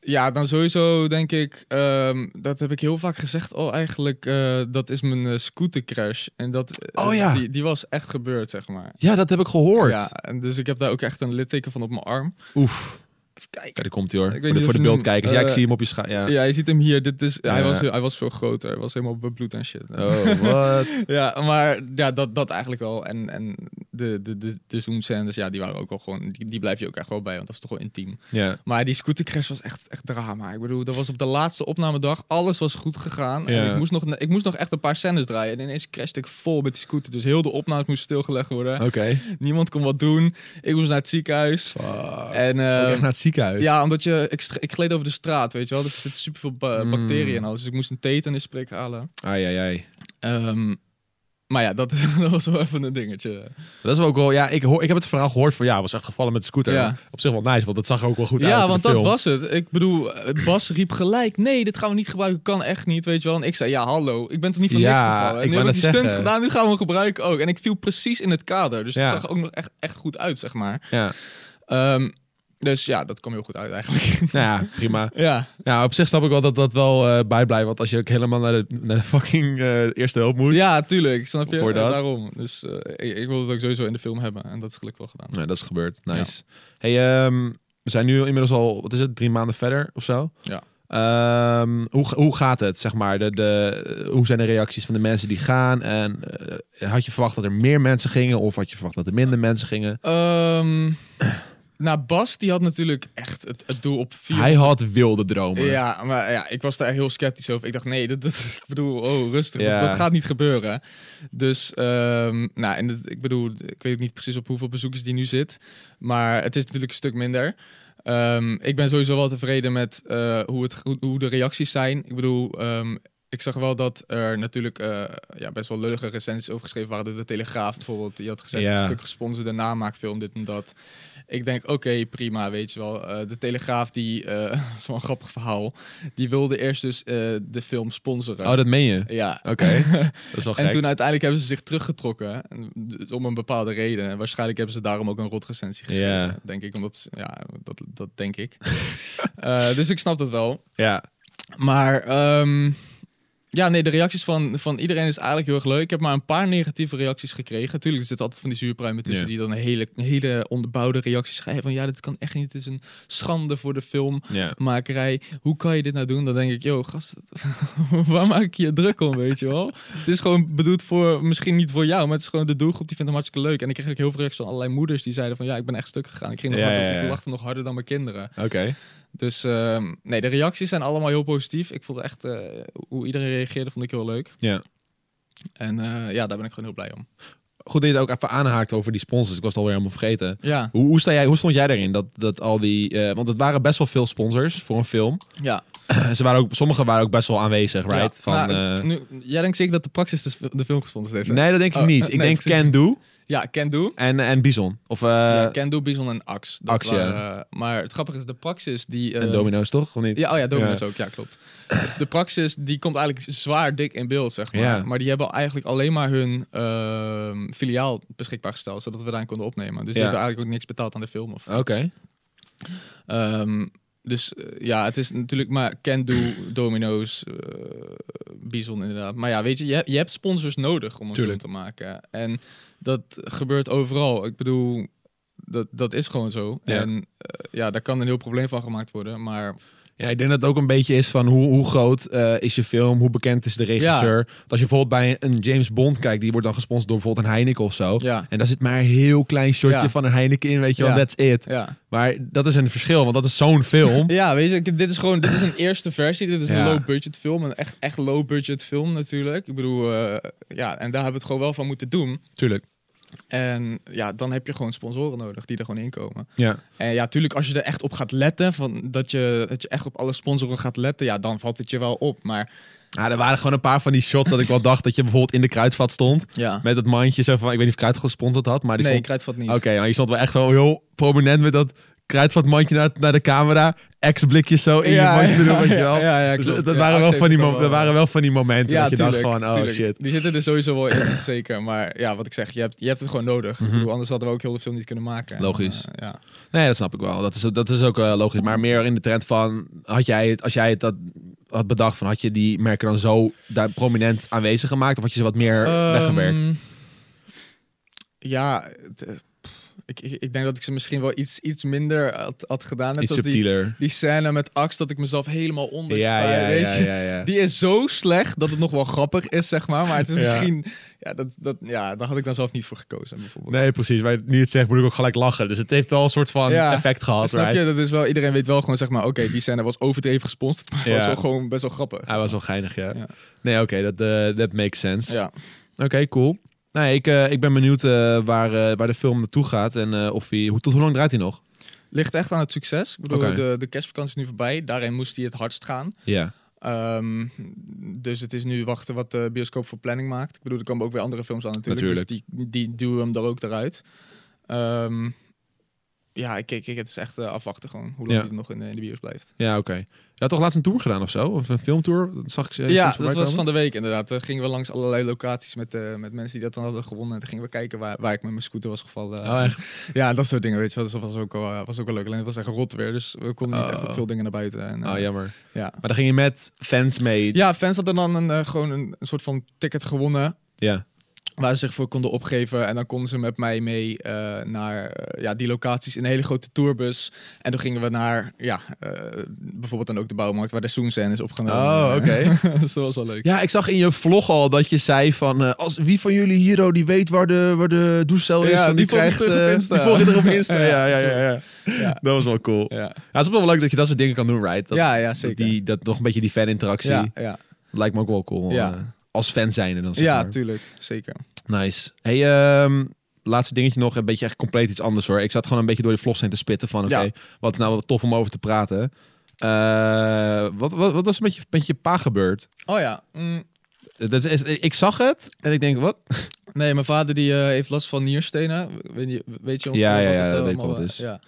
Ja, dan sowieso denk ik, ehm, dat heb ik heel vaak gezegd al eigenlijk, eh, dat is mijn eh, scootercrash. En dat, Oh ja. die, die was echt gebeurd, zeg maar. Ja, dat heb ik gehoord. Ja, en dus ik heb daar ook echt een litteken van op mijn arm. Oef. Even kijken. Kijk, daar komt hij hoor. Ik Voor de, voor de beeldkijkers. ja, ik eh, zie hem op je schaar. Ja. Ja, je ziet hem hier. Dit is, hij, was, hij was veel groter. Hij was helemaal bebloed en shit. Oh, [laughs] wat? Ja, maar ja, dat, dat eigenlijk wel. En, en de, de, de, de zoomscènes, ja, die waren ook wel gewoon... Die, die blijf je ook echt wel bij, want dat is toch wel intiem. ja. Maar die scootercrash was echt, echt drama. Ik bedoel, dat was op de laatste opnamedag. Alles was goed gegaan. Ja. En ik moest, nog, ik moest nog echt een paar scènes draaien. En ineens crashte ik vol met die scooter. Dus heel de opnames moest stilgelegd worden. Oké. Niemand kon wat doen. Ik moest naar het ziekenhuis. En, eh, echt naar het ziekenhuis. ja, omdat je... Ik, ik gleed over de straat, weet je wel. Er zitten superveel ba- Mm. bacteriën en alles. Dus ik moest een tetanusprik halen. Ai, ai, ai. Ehm, maar ja, dat, [laughs] dat was wel even een dingetje. Dat is wel ook wel, ja, ik, hoor, ik heb het verhaal gehoord van, ja, was echt gevallen met de scooter. Ja. Op zich wel nice, want dat zag er ook wel goed uit. Ja, want dat film. was het. Ik bedoel, Bas riep gelijk: nee, dit gaan we niet gebruiken, kan echt niet, weet je wel. En ik zei: ja, hallo, ik ben toch niet van Ja, niks gevallen. En ik nu heb ik die stunt gedaan, nu gaan we hem gebruiken ook. En ik viel precies in het kader, dus Ja. het zag er ook nog echt, echt goed uit, zeg maar. Ja, Ehm, dus ja, dat kwam heel goed uit eigenlijk. [laughs] nou ja, prima. [laughs] ja, Ja, op zich snap ik wel dat dat wel eh bijblijft. Want als je ook helemaal naar de, naar de fucking eh, eerste hulp moet. ja, tuurlijk, snap je? Voor dat. Daarom. Dus eh, ik, ik wil het ook sowieso in de film hebben en dat is gelukkig wel gedaan. Nee, dat is gebeurd. Nice. Hey, ehm, we zijn nu inmiddels al, wat is het, drie maanden verder of zo? Ja. Ehm, hoe, hoe gaat het, zeg maar? De, de, hoe zijn de reacties van de mensen die gaan? En had je verwacht dat er meer mensen gingen? Of had je verwacht dat er minder mensen gingen? Ehm, nou, Bas, die had natuurlijk echt het, het doel op vier Hij had wilde dromen. Ja, maar ja, ik was daar heel sceptisch over. Ik dacht, nee, dat, dat, [laughs] ik bedoel, oh, rustig, Ja. dat, dat gaat niet gebeuren. Dus, ehm, nou, en het- ik bedoel, ik weet niet precies op hoeveel bezoekers die nu zit, maar het is natuurlijk een stuk minder. Ehm, ik ben sowieso wel tevreden met eh, hoe, het, hoe, hoe de reacties zijn. Ik bedoel, ehm, ik zag wel dat er natuurlijk eh, ja, best wel lullige recensies over geschreven waren door de Telegraaf bijvoorbeeld. Die had gezegd, Ja. een stuk gesponsorde namaakfilm, dit en dat. Ik denk, oké, prima, weet je wel. Eh, de Telegraaf, die, eh, [laughs] is wel een grappig verhaal, die wilde eerst dus eh, de film sponsoren. Oh, dat meen je? Ja. Oké, [laughs] dat is wel gek. En toen uiteindelijk hebben ze zich teruggetrokken. En d- Om een bepaalde reden. En waarschijnlijk hebben ze daarom ook een rot recensie geschreven. Denk ik. Omdat, ja, dat, dat denk ik. [laughs] Eh, dus ik snap dat wel. Ja, Maar ehm, ja, nee, de reacties van, van iedereen is eigenlijk heel erg leuk. Ik heb maar een paar negatieve reacties gekregen. Natuurlijk, er zitten altijd van die zuurpruimen tussen die dan een hele, hele onderbouwde reacties schrijven. Van ja, dit kan echt niet. Het is een schande voor de filmmakerij. ja. Hoe kan je dit nou doen? Dan denk ik, joh, gast, [laughs] waar maak ik je druk om, weet je wel? Het is gewoon bedoeld voor, misschien niet voor jou, maar het is gewoon de doelgroep die vindt hem hartstikke leuk. En ik kreeg ook heel veel reacties van allerlei moeders die zeiden van ja, ik ben echt stuk gegaan. Ik ging nog Ja, harder, ja, ja. ik lachte nog harder dan mijn kinderen. Oké. Dus ehm, nee, de reacties zijn allemaal heel positief. Ik vond echt, eh, hoe iedereen reageerde, vond ik heel leuk. Ja. En eh, ja, daar ben ik gewoon heel blij om. Goed dat je het ook even aanhaakt over die sponsors. Ik was het alweer helemaal vergeten. Ja, Hoe, hoe, sta jij, hoe stond jij daarin? Dat, dat al die, eh, want het waren best wel veel sponsors voor een film. ja. [clears throat] Ze waren ook, sommige waren ook best wel aanwezig, right? Ja, Van, eh, nu, jij denkt zeker dat de Praxis de, de film gesponsord heeft? hè? nee, dat denk ik Oh, niet. [laughs] Ik nee, denk precies. Can Do Ja, Can Do. en, en Bison. Of, eh, ja, Can Do, Bison en Axe. Dat ja. waren, maar het grappige is, de Praxis die... en eh, Domino's, toch? Of niet? Ja, oh ja, Domino's Ja. ook. Ja, klopt. De Praxis, die komt eigenlijk zwaar dik in beeld, zeg maar. Ja. Maar die hebben eigenlijk alleen maar hun ehm, filiaal beschikbaar gesteld, zodat we daar konden opnemen. Dus die hebben eigenlijk ook niks betaald aan de film. Of Oké. Dus eh, ja, het is natuurlijk maar Can Do, [clears throat] Domino's, eh Bison inderdaad. Maar ja, weet je, je, hebt- je hebt sponsors nodig om een Tuurlijk. film te maken. En dat gebeurt overal. Ik bedoel, dat, dat is gewoon zo. Ja. En eh, ja, daar kan een heel probleem van gemaakt worden. Maar Ja, ik denk dat het ook een beetje is van hoe, hoe groot eh, is je film, hoe bekend is de regisseur. Als je bijvoorbeeld bij een James Bond kijkt, die wordt dan gesponsord door bijvoorbeeld een Heineken of zo. ja, En daar zit maar een heel klein shotje Ja. van een Heineken in, weet je wel, that's it. Maar dat is een verschil, want dat is zo'n film. [laughs] Ja, weet je, dit is gewoon dit is een eerste versie. Dit is een low budget film, een echt echt low budget film natuurlijk. Ik bedoel, eh, ja, en daar hebben we het gewoon wel van moeten doen. Tuurlijk. En ja, dan heb je gewoon sponsoren nodig die er gewoon inkomen. Ja. En ja, tuurlijk, als je er echt op gaat letten, van dat je dat je echt op alle sponsoren gaat letten, ja, dan valt het je wel op. Maar Ah, er waren gewoon een paar van die shots dat ik wel dacht dat je bijvoorbeeld in de kruidvat stond. ja, Met dat mandje zo van, ik weet niet of Kruidvat gesponsord had, maar die nee, stond... kruidvat niet. Oké, maar je stond wel echt zo heel prominent met dat kruidvatmandje naar, naar de camera. Ex-blikjes zo in je mandje te doen, weet je wel. Ja, ja, ja, Dus dat, Ja, waren wel van die dat waren wel van die momenten Ja, dat je tuurlijk, dacht van, oh tuurlijk. shit. Die zitten er sowieso wel in, [laughs] zeker. Maar ja, wat ik zeg, je hebt, je hebt het gewoon nodig. Ik bedoel, anders hadden we ook heel de film niet kunnen maken. En, Mhm. Logisch. eh, ja. Nee, dat snap ik wel. Dat is, dat is ook eh, logisch. Maar meer in de trend van, had jij het, als jij het dat had bedacht, van, had je die merken dan zo daar prominent aanwezig gemaakt? Of had je ze wat meer weggewerkt? Ehm, Ja, het, eh, ik, ik, ik denk dat ik ze misschien wel iets, iets minder had, had gedaan. Net Iets zoals die, subtieler. die scène met Axe, dat ik mezelf helemaal onder Ja, ja, weet ja, je. ja, ja. Die is zo slecht dat het nog wel grappig is, zeg maar. Maar het is misschien... Ja, dat, dat, ja, daar had ik dan zelf niet voor gekozen, bijvoorbeeld. Nee, precies. Maar nu het zegt, moet ik ook gelijk lachen. Dus het heeft wel een soort van effect gehad, Snap right? je? Dat is wel, iedereen weet wel gewoon, zeg maar, oké, die scène was overdreven gesponsord. Maar Ja. was wel gewoon best wel grappig. Hij was wel geinig, ja. Nee, oké, dat eh, dat makes sense. Ja. Oké, cool. Nee, ik, eh, ik ben benieuwd eh, waar, eh, waar de film naartoe gaat en of hij, hoe, tot hoe lang draait hij nog? Ligt echt aan het succes. Ik bedoel, de, de kerstvakantie is nu voorbij. Daarin moest hij het hardst gaan. Ja. Ehm, dus het is nu wachten wat de bioscoop voor planning maakt. Ik bedoel, er komen ook weer andere films aan natuurlijk. Natuurlijk. Dus die, die duwen hem er ook eruit. Ehm, ja, ik kijk, het is echt afwachten gewoon. Hoe lang Ja. die nog in, in de bios blijft. Ja, oké. Had toch laatst een tour gedaan of zo? Of een filmtour? Dat zag ik ze ja, soms voorbij dat was komen. van de week inderdaad. Toen gingen we langs allerlei locaties met, eh, met mensen die dat dan hadden gewonnen. En toen gingen we kijken waar, waar ik met mijn scooter was gevallen. Oh, echt? [laughs] Ja, dat soort dingen, weet je wel. Dus dat was ook wel, eh, was ook wel leuk. Alleen het was echt rot weer, dus we konden niet Oh. echt op veel dingen naar buiten. En, eh, Oh, jammer. ja. Maar dan ging je met fans mee. ja, fans hadden dan een, eh, gewoon een, een soort van ticket gewonnen. Ja. Waar ze zich voor konden opgeven. En dan konden ze met mij mee eh, naar eh, ja, die locaties in een hele grote tourbus. En toen gingen we naar, ja, eh, bijvoorbeeld dan ook de bouwmarkt waar de Soenscène is opgenomen. Oh, oké. [laughs] dus dat was wel leuk. Ja, ik zag in je vlog al dat je zei van... als wie van jullie hier oh, die weet waar de, waar de douchecel is... Ja, die die, krijgt... terug op Insta. [laughs] Die volg je er op Insta. Ja, ja, ja, ja, Dat was wel cool. Ja, ja. het is wel leuk dat je dat soort dingen kan doen, right? Dat, ja, ja dat zeker. die, dat nog een beetje die faninteractie. ja, ja. Dat lijkt me ook wel cool. Ja. Als fan zijnde dan, zeg ja, maar. tuurlijk. Zeker. Nice. Hey, ehm, laatste dingetje nog. Een beetje echt compleet iets anders hoor. Ik zat gewoon een beetje door de vlogs heen te spitten van... Oké, Ja. wat is nou wat tof om over te praten. Eh, wat, wat, wat was er met je, met je pa gebeurd? Oh ja. mm, Dat is, ik zag het en ik denk, wat? Nee, mijn vader die eh, heeft last van nierstenen. Weet je, weet je ongeveer Ja, ja, wat ja, het, dat eh, allemaal, wat het is. Ja.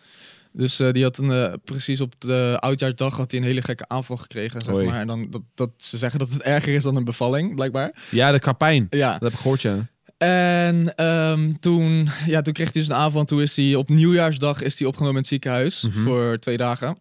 Dus eh, die had een, eh, precies op de oudjaarsdag had hij een hele gekke aanval gekregen, zeg Oei. maar. En dan dat, dat ze zeggen dat het erger is dan een bevalling, blijkbaar. Ja, de kapijn. Ja. Dat heb ik gehoord, ja. En ehm, toen, ja, toen kreeg hij dus een aanval. En toen is hij op nieuwjaarsdag is hij opgenomen in het ziekenhuis Mhm. voor twee dagen.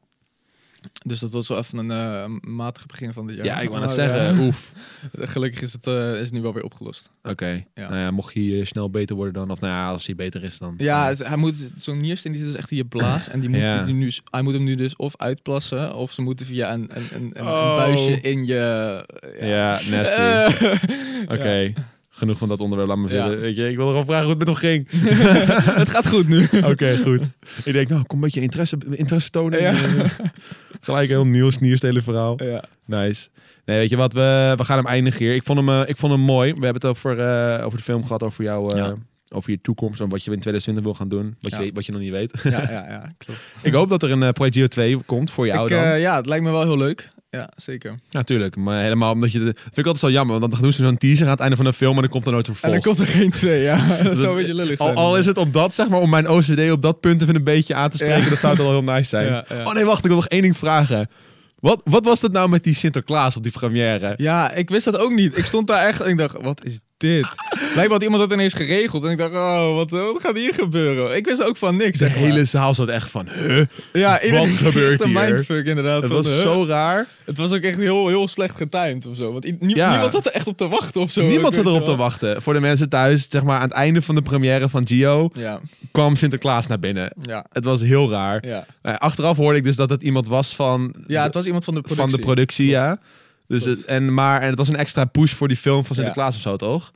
Dus dat was wel even een eh, matig begin van dit jaar. Ja, ik wou Maar, net zeggen. Oef. [laughs] gelukkig is het, eh, is het nu wel weer opgelost. Oké. Ja. Nou ja, mocht hij eh, snel beter worden dan, of nou ja, als hij beter is dan. Ja, het- hij moet zo'n niersteen die zit dus echt in je blaas en die moet [laughs] Ja. die nu, hij moet hem nu dus of uitplassen of ze moeten via een, een, een, een, Oh. een buisje in je. Ja, nasty. [laughs] Oké. Genoeg van dat onderwerp, laat me Ja. verder. Weet je, ik wil wel vragen hoe het met hem ging. [laughs] het gaat goed nu. [laughs] Oké, goed. Ik denk, nou, kom een beetje interesse, interesse tonen. Ja. [laughs] Gelijk een heel nieuw snierstelen verhaal. Ja. Nice. Nee, weet je wat, we, we gaan hem eindigen hier. Ik vond hem, eh, ik vond hem mooi. We hebben het over, eh, over de film gehad, over jouw... eh, Ja. Over je toekomst en wat je in 2020 wil gaan doen. Wat, Ja. je, wat je nog niet weet. Ja, ja, ja, klopt. ik hoop dat er een eh, Project Geo 2 komt voor jou Ik, dan. ja, het lijkt me wel heel leuk. Ja, zeker. Natuurlijk, maar helemaal omdat je... De, vind ik altijd zo jammer, want dan doen ze zo'n teaser aan het einde van de film en dan komt er nooit een En vervolg. dan komt er geen twee, ja. [laughs] dat Dat- zou een beetje lullig Al, zijn. al is het op dat, zeg maar, om mijn OCD op dat punt even een beetje aan te spreken, Ja. dan zou het wel heel nice zijn. [laughs] Ja. Oh nee, wacht, ik wil nog één ding vragen. Wat, wat was dat nou met die Sinterklaas op die première? Ja, ik wist dat ook niet. Ik stond daar echt en ik dacht, wat is dit? Blijkbaar had iemand dat ineens geregeld. En ik dacht, oh, wat, wat gaat hier gebeuren? Ik wist ook van niks. De maar. hele zaal zat echt van, huh? ja, wat [laughs] gebeurt hier? mindfuck inderdaad. Het van, was huh? zo raar. Het was ook echt heel, heel slecht getimed of zo. Want nie- Ja. niemand zat er echt op te wachten of zo. Niemand zat erop te wachten. Voor de mensen thuis, zeg maar, aan het einde van de première van Gio Ja, kwam Sinterklaas naar binnen. ja, Het was heel raar. ja. Eh, achteraf hoorde ik dus dat het iemand was van, Ja, het was iemand van de productie. van de productie, ja. Dus het, en, maar, en het was een extra push voor die film van Sinterklaas of zo, toch?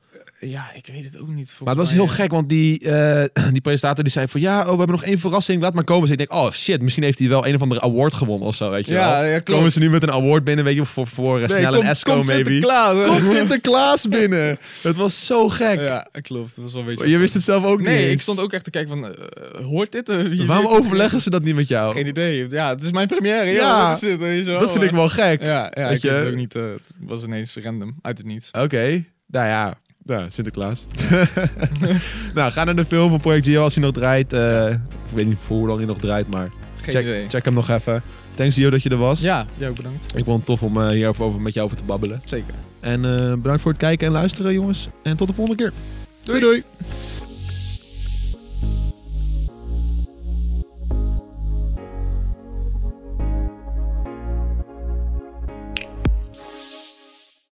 Ja, ik weet het ook niet. Maar het was heel mij, gek, want die, eh, [clears throat] die presentator die zei van... Ja, oh, we hebben nog één verrassing, laat maar komen. Dus ik denk, oh shit, misschien heeft hij wel een of andere award gewonnen of zo, weet je Ja, wel. ja. Komen ze nu met een award binnen, weet je, voor, voor Nee, snel kom- en Esco, kom maybe. Sinterklaas? [laughs] Komt Sinterklaas binnen. [laughs] Het was zo gek. Ja, klopt. Dat was wel een beetje... Je wist het zelf ook niet Nee, ik stond ook echt te kijken van, eh, hoort dit? Eh, Waarom overleggen ze dat niet met jou? Geen idee. Ja, het is mijn première. Ja, is dat vind ik wel gek. Ja, ja Weet ik je? het ook niet. eh, het was ineens random, uit het niets. Oké, nou ja. Nou, Sinterklaas. [laughs] nou, ga naar de film van Project Gio als hij nog draait. Eh, Ik weet niet voor hoe lang hij nog draait, maar Geen check, idee. check hem nog even. Thanks Gio dat je er was. Ja, jou ook bedankt. Ik vond het tof om eh, hierover over, met jou over te babbelen. Zeker. En eh, bedankt voor het kijken en luisteren, jongens. En tot de volgende keer. doei. doei.